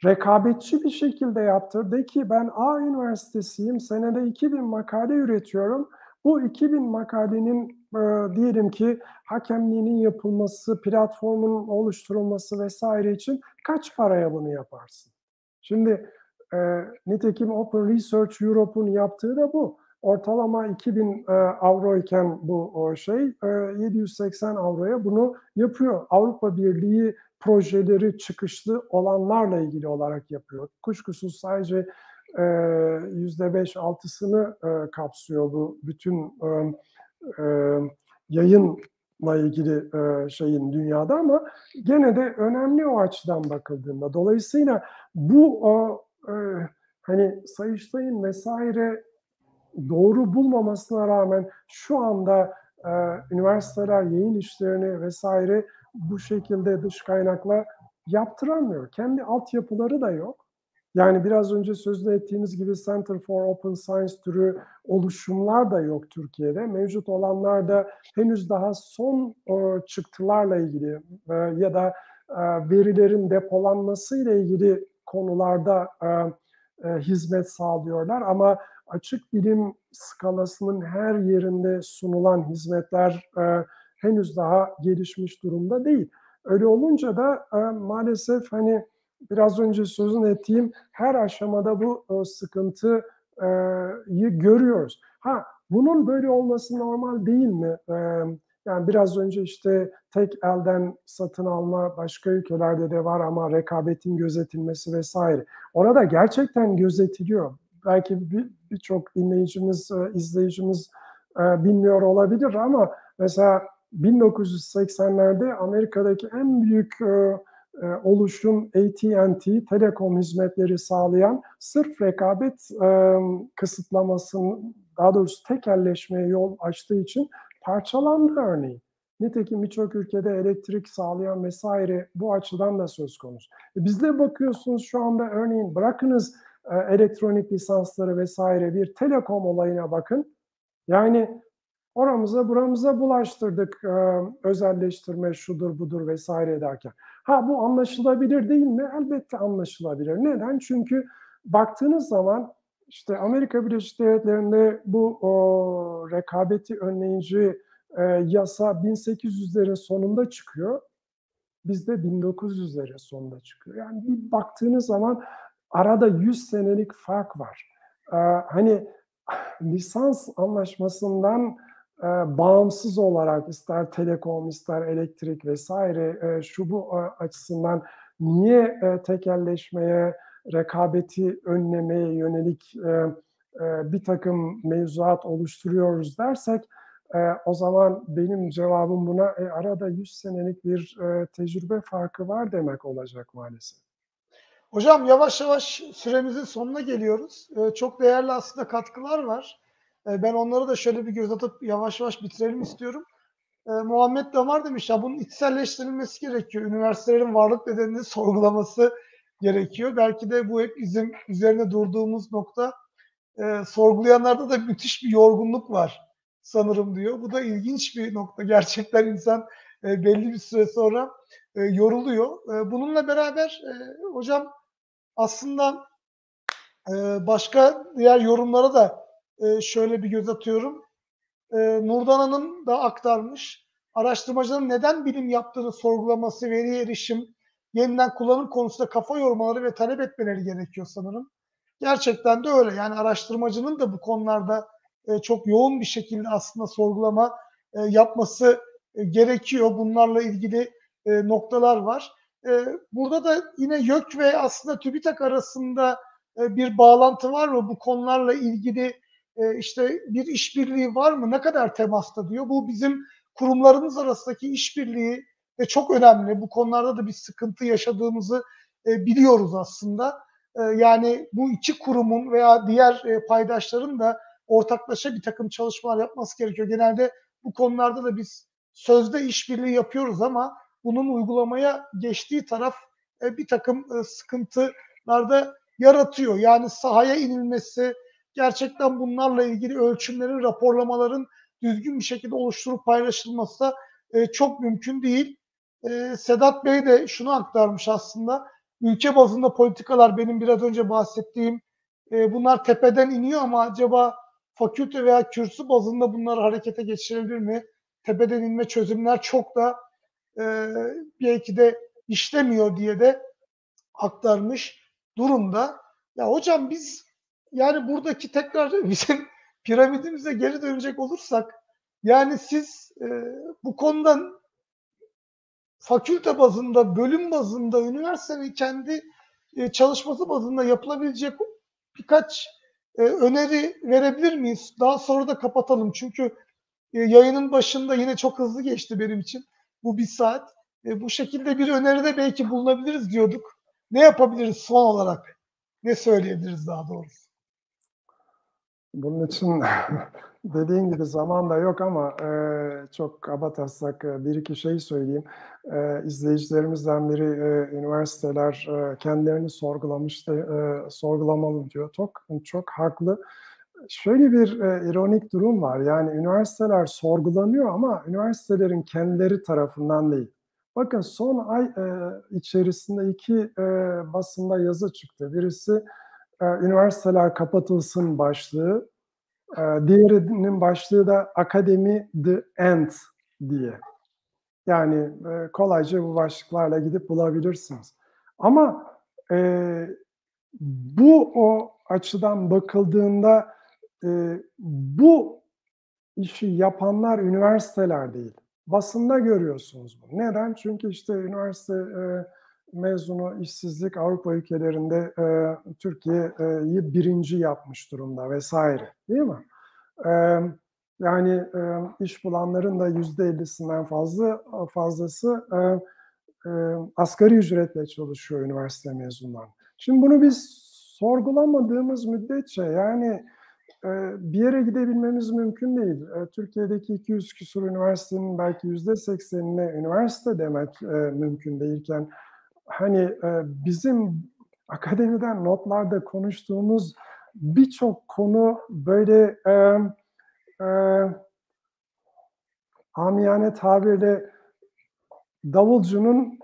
rekabetçi bir şekilde yaptır. De ki ben A üniversitesiyim, senede 2000 makale üretiyorum. Bu 2000 makalenin e, diyelim ki hakemliğinin yapılması, platformun oluşturulması vesaire için kaç paraya bunu yaparsın? Şimdi e, nitekim Open Research Europe'un yaptığı da bu. Ortalama 2000 e, avro iken bu o şey e, 780 avroya bunu yapıyor. Avrupa Birliği projeleri çıkışlı olanlarla ilgili olarak yapıyor. Kuşkusuz sadece yüzde beş altısını e, kapsıyor bu bütün e, e, yayınla ilgili e, şeyin dünyada ama gene de önemli o açıdan bakıldığında. Dolayısıyla bu e, hani Sayıştay'ın vesaire doğru bulmamasına rağmen şu anda e, üniversiteler yayın işlerini vesaire bu şekilde dış kaynakla yaptıramıyor. Kendi altyapıları da yok. Yani biraz önce sözünü ettiğimiz gibi Center for Open Science türü oluşumlar da yok Türkiye'de. Mevcut olanlar da henüz daha son o, çıktılarla ilgili e, ya da e, verilerin depolanması ile ilgili konularda e, e, hizmet sağlıyorlar. Ama açık bilim skalasının her yerinde sunulan hizmetler e, henüz daha gelişmiş durumda değil. Öyle olunca da e, maalesef hani biraz önce sözün ettiğim her aşamada bu e, sıkıntı görüyoruz. Ha bunun böyle olması normal değil mi? Yani biraz önce işte tek elden satın alma başka ülkelerde de var ama rekabetin gözetilmesi vesaire. Orada gerçekten gözetiliyor. Belki birçok bir dinleyicimiz, izleyicimiz bilmiyor olabilir ama mesela 1980'lerde Amerika'daki en büyük oluşum AT&T telekom hizmetleri sağlayan sırf rekabet kısıtlamasının daha doğrusu tekelleşmeye yol açtığı için parçalandı örneğin. Nitekim birçok ülkede elektrik sağlayan vesaire bu açıdan da söz konusu. E bizde bakıyorsunuz şu anda örneğin bırakınız e, elektronik lisansları vesaire bir telekom olayına bakın. Yani oramıza buramıza bulaştırdık e, özelleştirme şudur budur vesaire derken. Ha bu anlaşılabilir değil mi? Elbette anlaşılabilir. Neden? Çünkü baktığınız zaman işte Amerika Birleşik Devletleri'nde bu o, rekabeti önleyici e, yasa 1800'lerin sonunda çıkıyor. Bizde 1900'lerin sonunda çıkıyor. Yani bir baktığınız zaman arada 100 senelik fark var. E, hani lisans anlaşmasından e, bağımsız olarak ister telekom ister elektrik vesaire e, şu bu e, açısından niye e, tekelleşmeye rekabeti önlemeye yönelik e, e, bir takım mevzuat oluşturuyoruz dersek e, o zaman benim cevabım buna e, arada 100 senelik bir e, tecrübe farkı var demek olacak maalesef. Hocam yavaş yavaş süremizin sonuna geliyoruz. E, çok değerli aslında katkılar var. E, ben onları da şöyle bir göz atıp yavaş yavaş bitirelim istiyorum. E, Muhammed Damar demiş ya bunun içselleştirilmesi gerekiyor. Üniversitelerin varlık nedenini sorgulaması gerekiyor. Belki de bu hep bizim üzerine durduğumuz nokta. E, sorgulayanlarda da müthiş bir yorgunluk var sanırım diyor. Bu da ilginç bir nokta. Gerçekten insan e, belli bir süre sonra e, yoruluyor. E, bununla beraber e, hocam aslında e, başka diğer yorumlara da e, şöyle bir göz atıyorum. E, Nurdana'nın da aktarmış. Araştırmacının neden bilim yaptığını sorgulaması, veri erişim, yeniden kullanım konusunda kafa yormaları ve talep etmeleri gerekiyor sanırım. Gerçekten de öyle. Yani araştırmacının da bu konularda e, çok yoğun bir şekilde aslında sorgulama e, yapması e, gerekiyor. Bunlarla ilgili noktalar var. Burada da yine YÖK ve aslında TÜBİTAK arasında bir bağlantı var mı? Bu konularla ilgili e, işte bir işbirliği var mı? Ne kadar temasta diyor. Bu bizim kurumlarımız arasındaki işbirliği ve çok önemli. Bu konularda da bir sıkıntı yaşadığımızı e, biliyoruz aslında. E, yani bu iki kurumun veya diğer e, paydaşların da ortaklaşa bir takım çalışmalar yapması gerekiyor. Genelde bu konularda da biz sözde işbirliği yapıyoruz ama bunun uygulamaya geçtiği taraf e, bir takım e, sıkıntılarda yaratıyor. Yani sahaya inilmesi, gerçekten bunlarla ilgili ölçümlerin, raporlamaların düzgün bir şekilde oluşturup paylaşılması da e, çok mümkün değil e, Sedat Bey de şunu aktarmış aslında. Ülke bazında politikalar benim biraz önce bahsettiğim e, bunlar tepeden iniyor ama acaba fakülte veya kürsü bazında bunları harekete geçirebilir mi? Tepeden inme çözümler çok da e, belki de işlemiyor diye de aktarmış durumda. Ya hocam biz yani buradaki tekrar bizim piramidimize geri dönecek olursak yani siz e, bu konudan fakülte bazında, bölüm bazında, üniversitenin kendi e, çalışması bazında yapılabilecek birkaç e, öneri verebilir miyiz? Daha sonra da kapatalım. Çünkü e, yayının başında yine çok hızlı geçti benim için. Bu bir saat. bu şekilde bir öneride belki bulunabiliriz diyorduk. Ne yapabiliriz son olarak? Ne söyleyebiliriz daha doğrusu? Bunun için dediğin gibi zaman da yok ama e, çok kaba e, bir iki şey söyleyeyim. E, izleyicilerimizden biri e, üniversiteler e, kendilerini sorgulamıştı, e, sorgulamalı diyor. Çok çok haklı. Şöyle bir e, ironik durum var. Yani üniversiteler sorgulanıyor ama üniversitelerin kendileri tarafından değil. Bakın son ay e, içerisinde iki e, basında yazı çıktı. Birisi üniversiteler kapatılsın başlığı. E, diğerinin başlığı da Akademi The End diye. Yani e, kolayca bu başlıklarla gidip bulabilirsiniz. Ama e, bu o açıdan bakıldığında, eee, bu işi yapanlar üniversiteler değil. Basında görüyorsunuz bunu. Neden? Çünkü işte üniversite, eee, mezunu işsizlik Avrupa ülkelerinde, eee, Türkiye'yi 1'inci yapmış durumda vs. değil mi? Emm, yani, emm, iş bulanların da %50'sinden fazla fazlası, eee, eee, asgari ücretle çalışıyor üniversite mezunları. Şimdi bunu biz sorgulamadığımız müddetçe, yani, eee, bir yere gidebilmemiz mümkün değil. Eee, Türkiye'deki 200 küsur üniversitenin belki %80'ine üniversite demek, eee, mümkün değilken, hani, eee, bizim akademiden notlarda konuştuğumuz birçok konu böyle, emm, eee amiyane tabirle davulcunun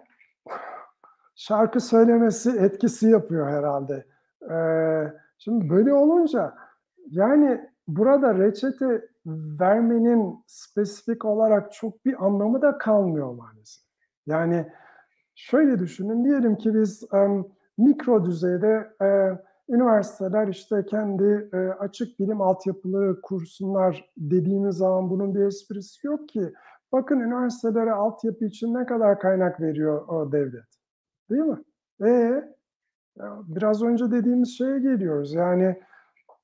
şarkı söylemesi etkisi yapıyor herhâlde. Eee, şimdi böyle olunca, yani, burada reçete vermenin spesifik olarak çok bir anlamı da kalmıyor maalesef. Yani, şöyle düşünün, diyelim ki biz, emm, mikro düzeyde, eee, üniversiteler işte kendi, eee, açık bilim altyapıları kursunlar dediğimiz zaman bunun bir esprisi yok ki. Bakın üniversitelere altyapı için ne kadar kaynak veriyor o devlet, değil mi? Ya, biraz önce dediğimiz şeye geliyoruz. Yani,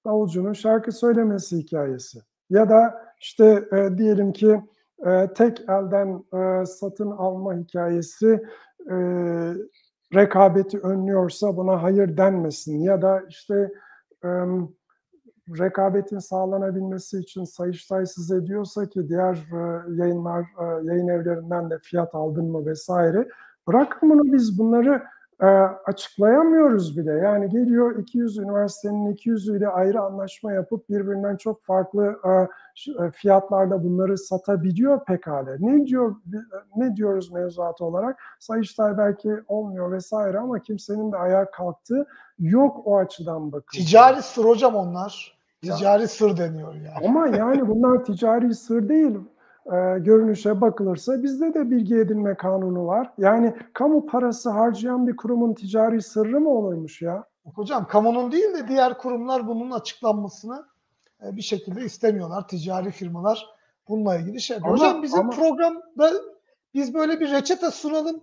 davulcunun şarkı söylemesi hikâyesi ya da işte, eee, diyelim ki, eee, tek elden, eee, satın alma hikâyesi, eee, rekabeti önlüyorsa buna hayır denmesin ya da işte, emm, rekabetin sağlanabilmesi için Sayıştay size diyorsa ki diğer, eee, yayınlar, eee, yayın evlerinden de fiyat aldın mı vs. bırakın bunu biz bunları, eee, açıklayamıyoruz bile. Yani geliyor 200 üniversitenin 200'üyle ayrı anlaşma yapıp birbirinden çok farklı, eee, ş fiyatlarla bunları satabiliyor pekâlâ. Ne diyor bi ne diyoruz mevzuat olarak? Sayıştay belki olmuyor vs. ama kimsenin de ayağa kalktığı yok o açıdan bakıldığında. Ticari sır hocam onlar. Ya Ticari sır deniyor yani. Ama yani bunlar ticari sır değil. Eee, görünüşe bakılırsa bizde de bilgi edinme kanunu var. Yani kamu parası harcayan bir kurumun ticari sırrı mı olurmuş ya? Hocam, kamunun değil de diğer kurumlar bunun açıklanmasını, eee, bir şekilde istemiyorlar. Ticari firmalar bununla ilgili şey. Ama Hocam bizim ama programda biz böyle bir reçete sunalım,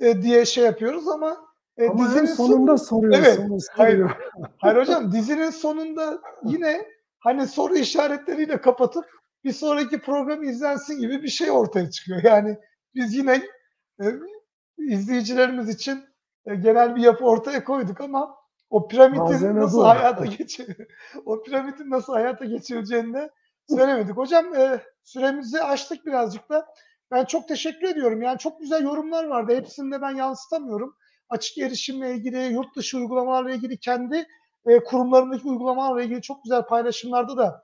eee, diye şey yapıyoruz ama, eee, Ama dizinin sonunda sonu Evet, soruyorsunuz hayır, soruyu. hayır hocam dizinin sonunda yine, hani, soru işaretleriyle kapatıp bir sonraki program izlensin gibi bir şey ortaya çıkıyor. Yani biz yine, eee, izleyicilerimiz için, eee, genel bir yapı ortaya koyduk ama o piramidin Malzeme nasıl bu. hayata geçi o piramidin nasıl hayata geçirileceğini de söylemedik. Hocam, eee, süremizi aştık birazcık da. Ben çok teşekkür ediyorum. Yani çok güzel yorumlar vardı. Hepsini de ben yansıtamıyorum. Açık erişimle ilgili, yurt dışı uygulamalarla ilgili, kendi, eee, kurumlarındaki uygulamalarla ilgili çok güzel paylaşımlarda da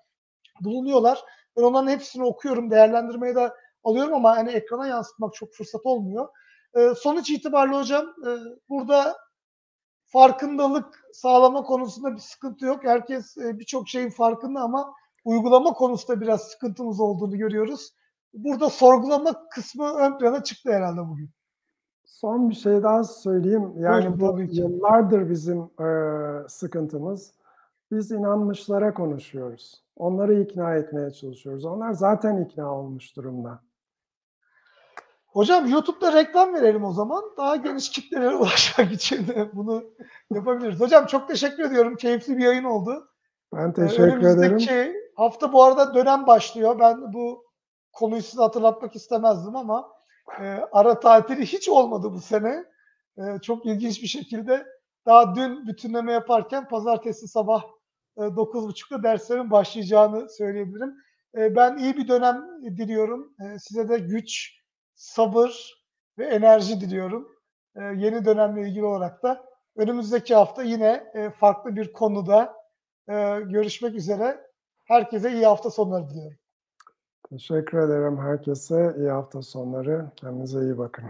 bulunuyorlar. Ben onların hepsini okuyorum, değerlendirmeye de alıyorum ama, hani, ekrana yansıtmak çok fırsat olmuyor. Eee, sonuç itibariyle hocam, eee, burada farkındalık sağlama konusunda bir sıkıntı yok. Herkes, eee, birçok şeyin farkında ama uygulama konusunda biraz sıkıntımız olduğunu görüyoruz. Burada sorgulama kısmı ön plana çıktı herhâlde bugün. Son bir şey daha söyleyeyim. Yani Buyurun, bu yıllardır bizim, eee, sıkıntımız. Biz inanmışlara konuşuyoruz. Onları ikna etmeye çalışıyoruz. Onlar zaten ikna olmuş durumda. Hocam YouTube'da reklam verelim o zaman. Daha geniş kitlelere ulaşmak için bunu yapabiliriz. Hocam çok teşekkür ediyorum. Keyifli bir yayın oldu. Ben Eee, teşekkür ederim. önümüzdeki hafta bu arada dönem başlıyor. Ben bu konuyu size hatırlatmak istemezdim ama, eee, ara tatili hiç olmadı bu sene. Eee, çok ilginç bir şekilde daha dün bütünleme yaparken pazartesi sabah, 9.30'da derslerin başlayacağını söyleyebilirim. Eee, ben iyi bir dönem diliyorum. Eee, size de güç, sabır ve enerji diliyorum. Yeni dönemle ilgili olarak da önümüzdeki hafta yine, farklı bir konuda, görüşmek üzere. Herkese iyi hafta sonları diliyorum. Teşekkür ederim herkese. İyi hafta sonları. Kendinize iyi bakın.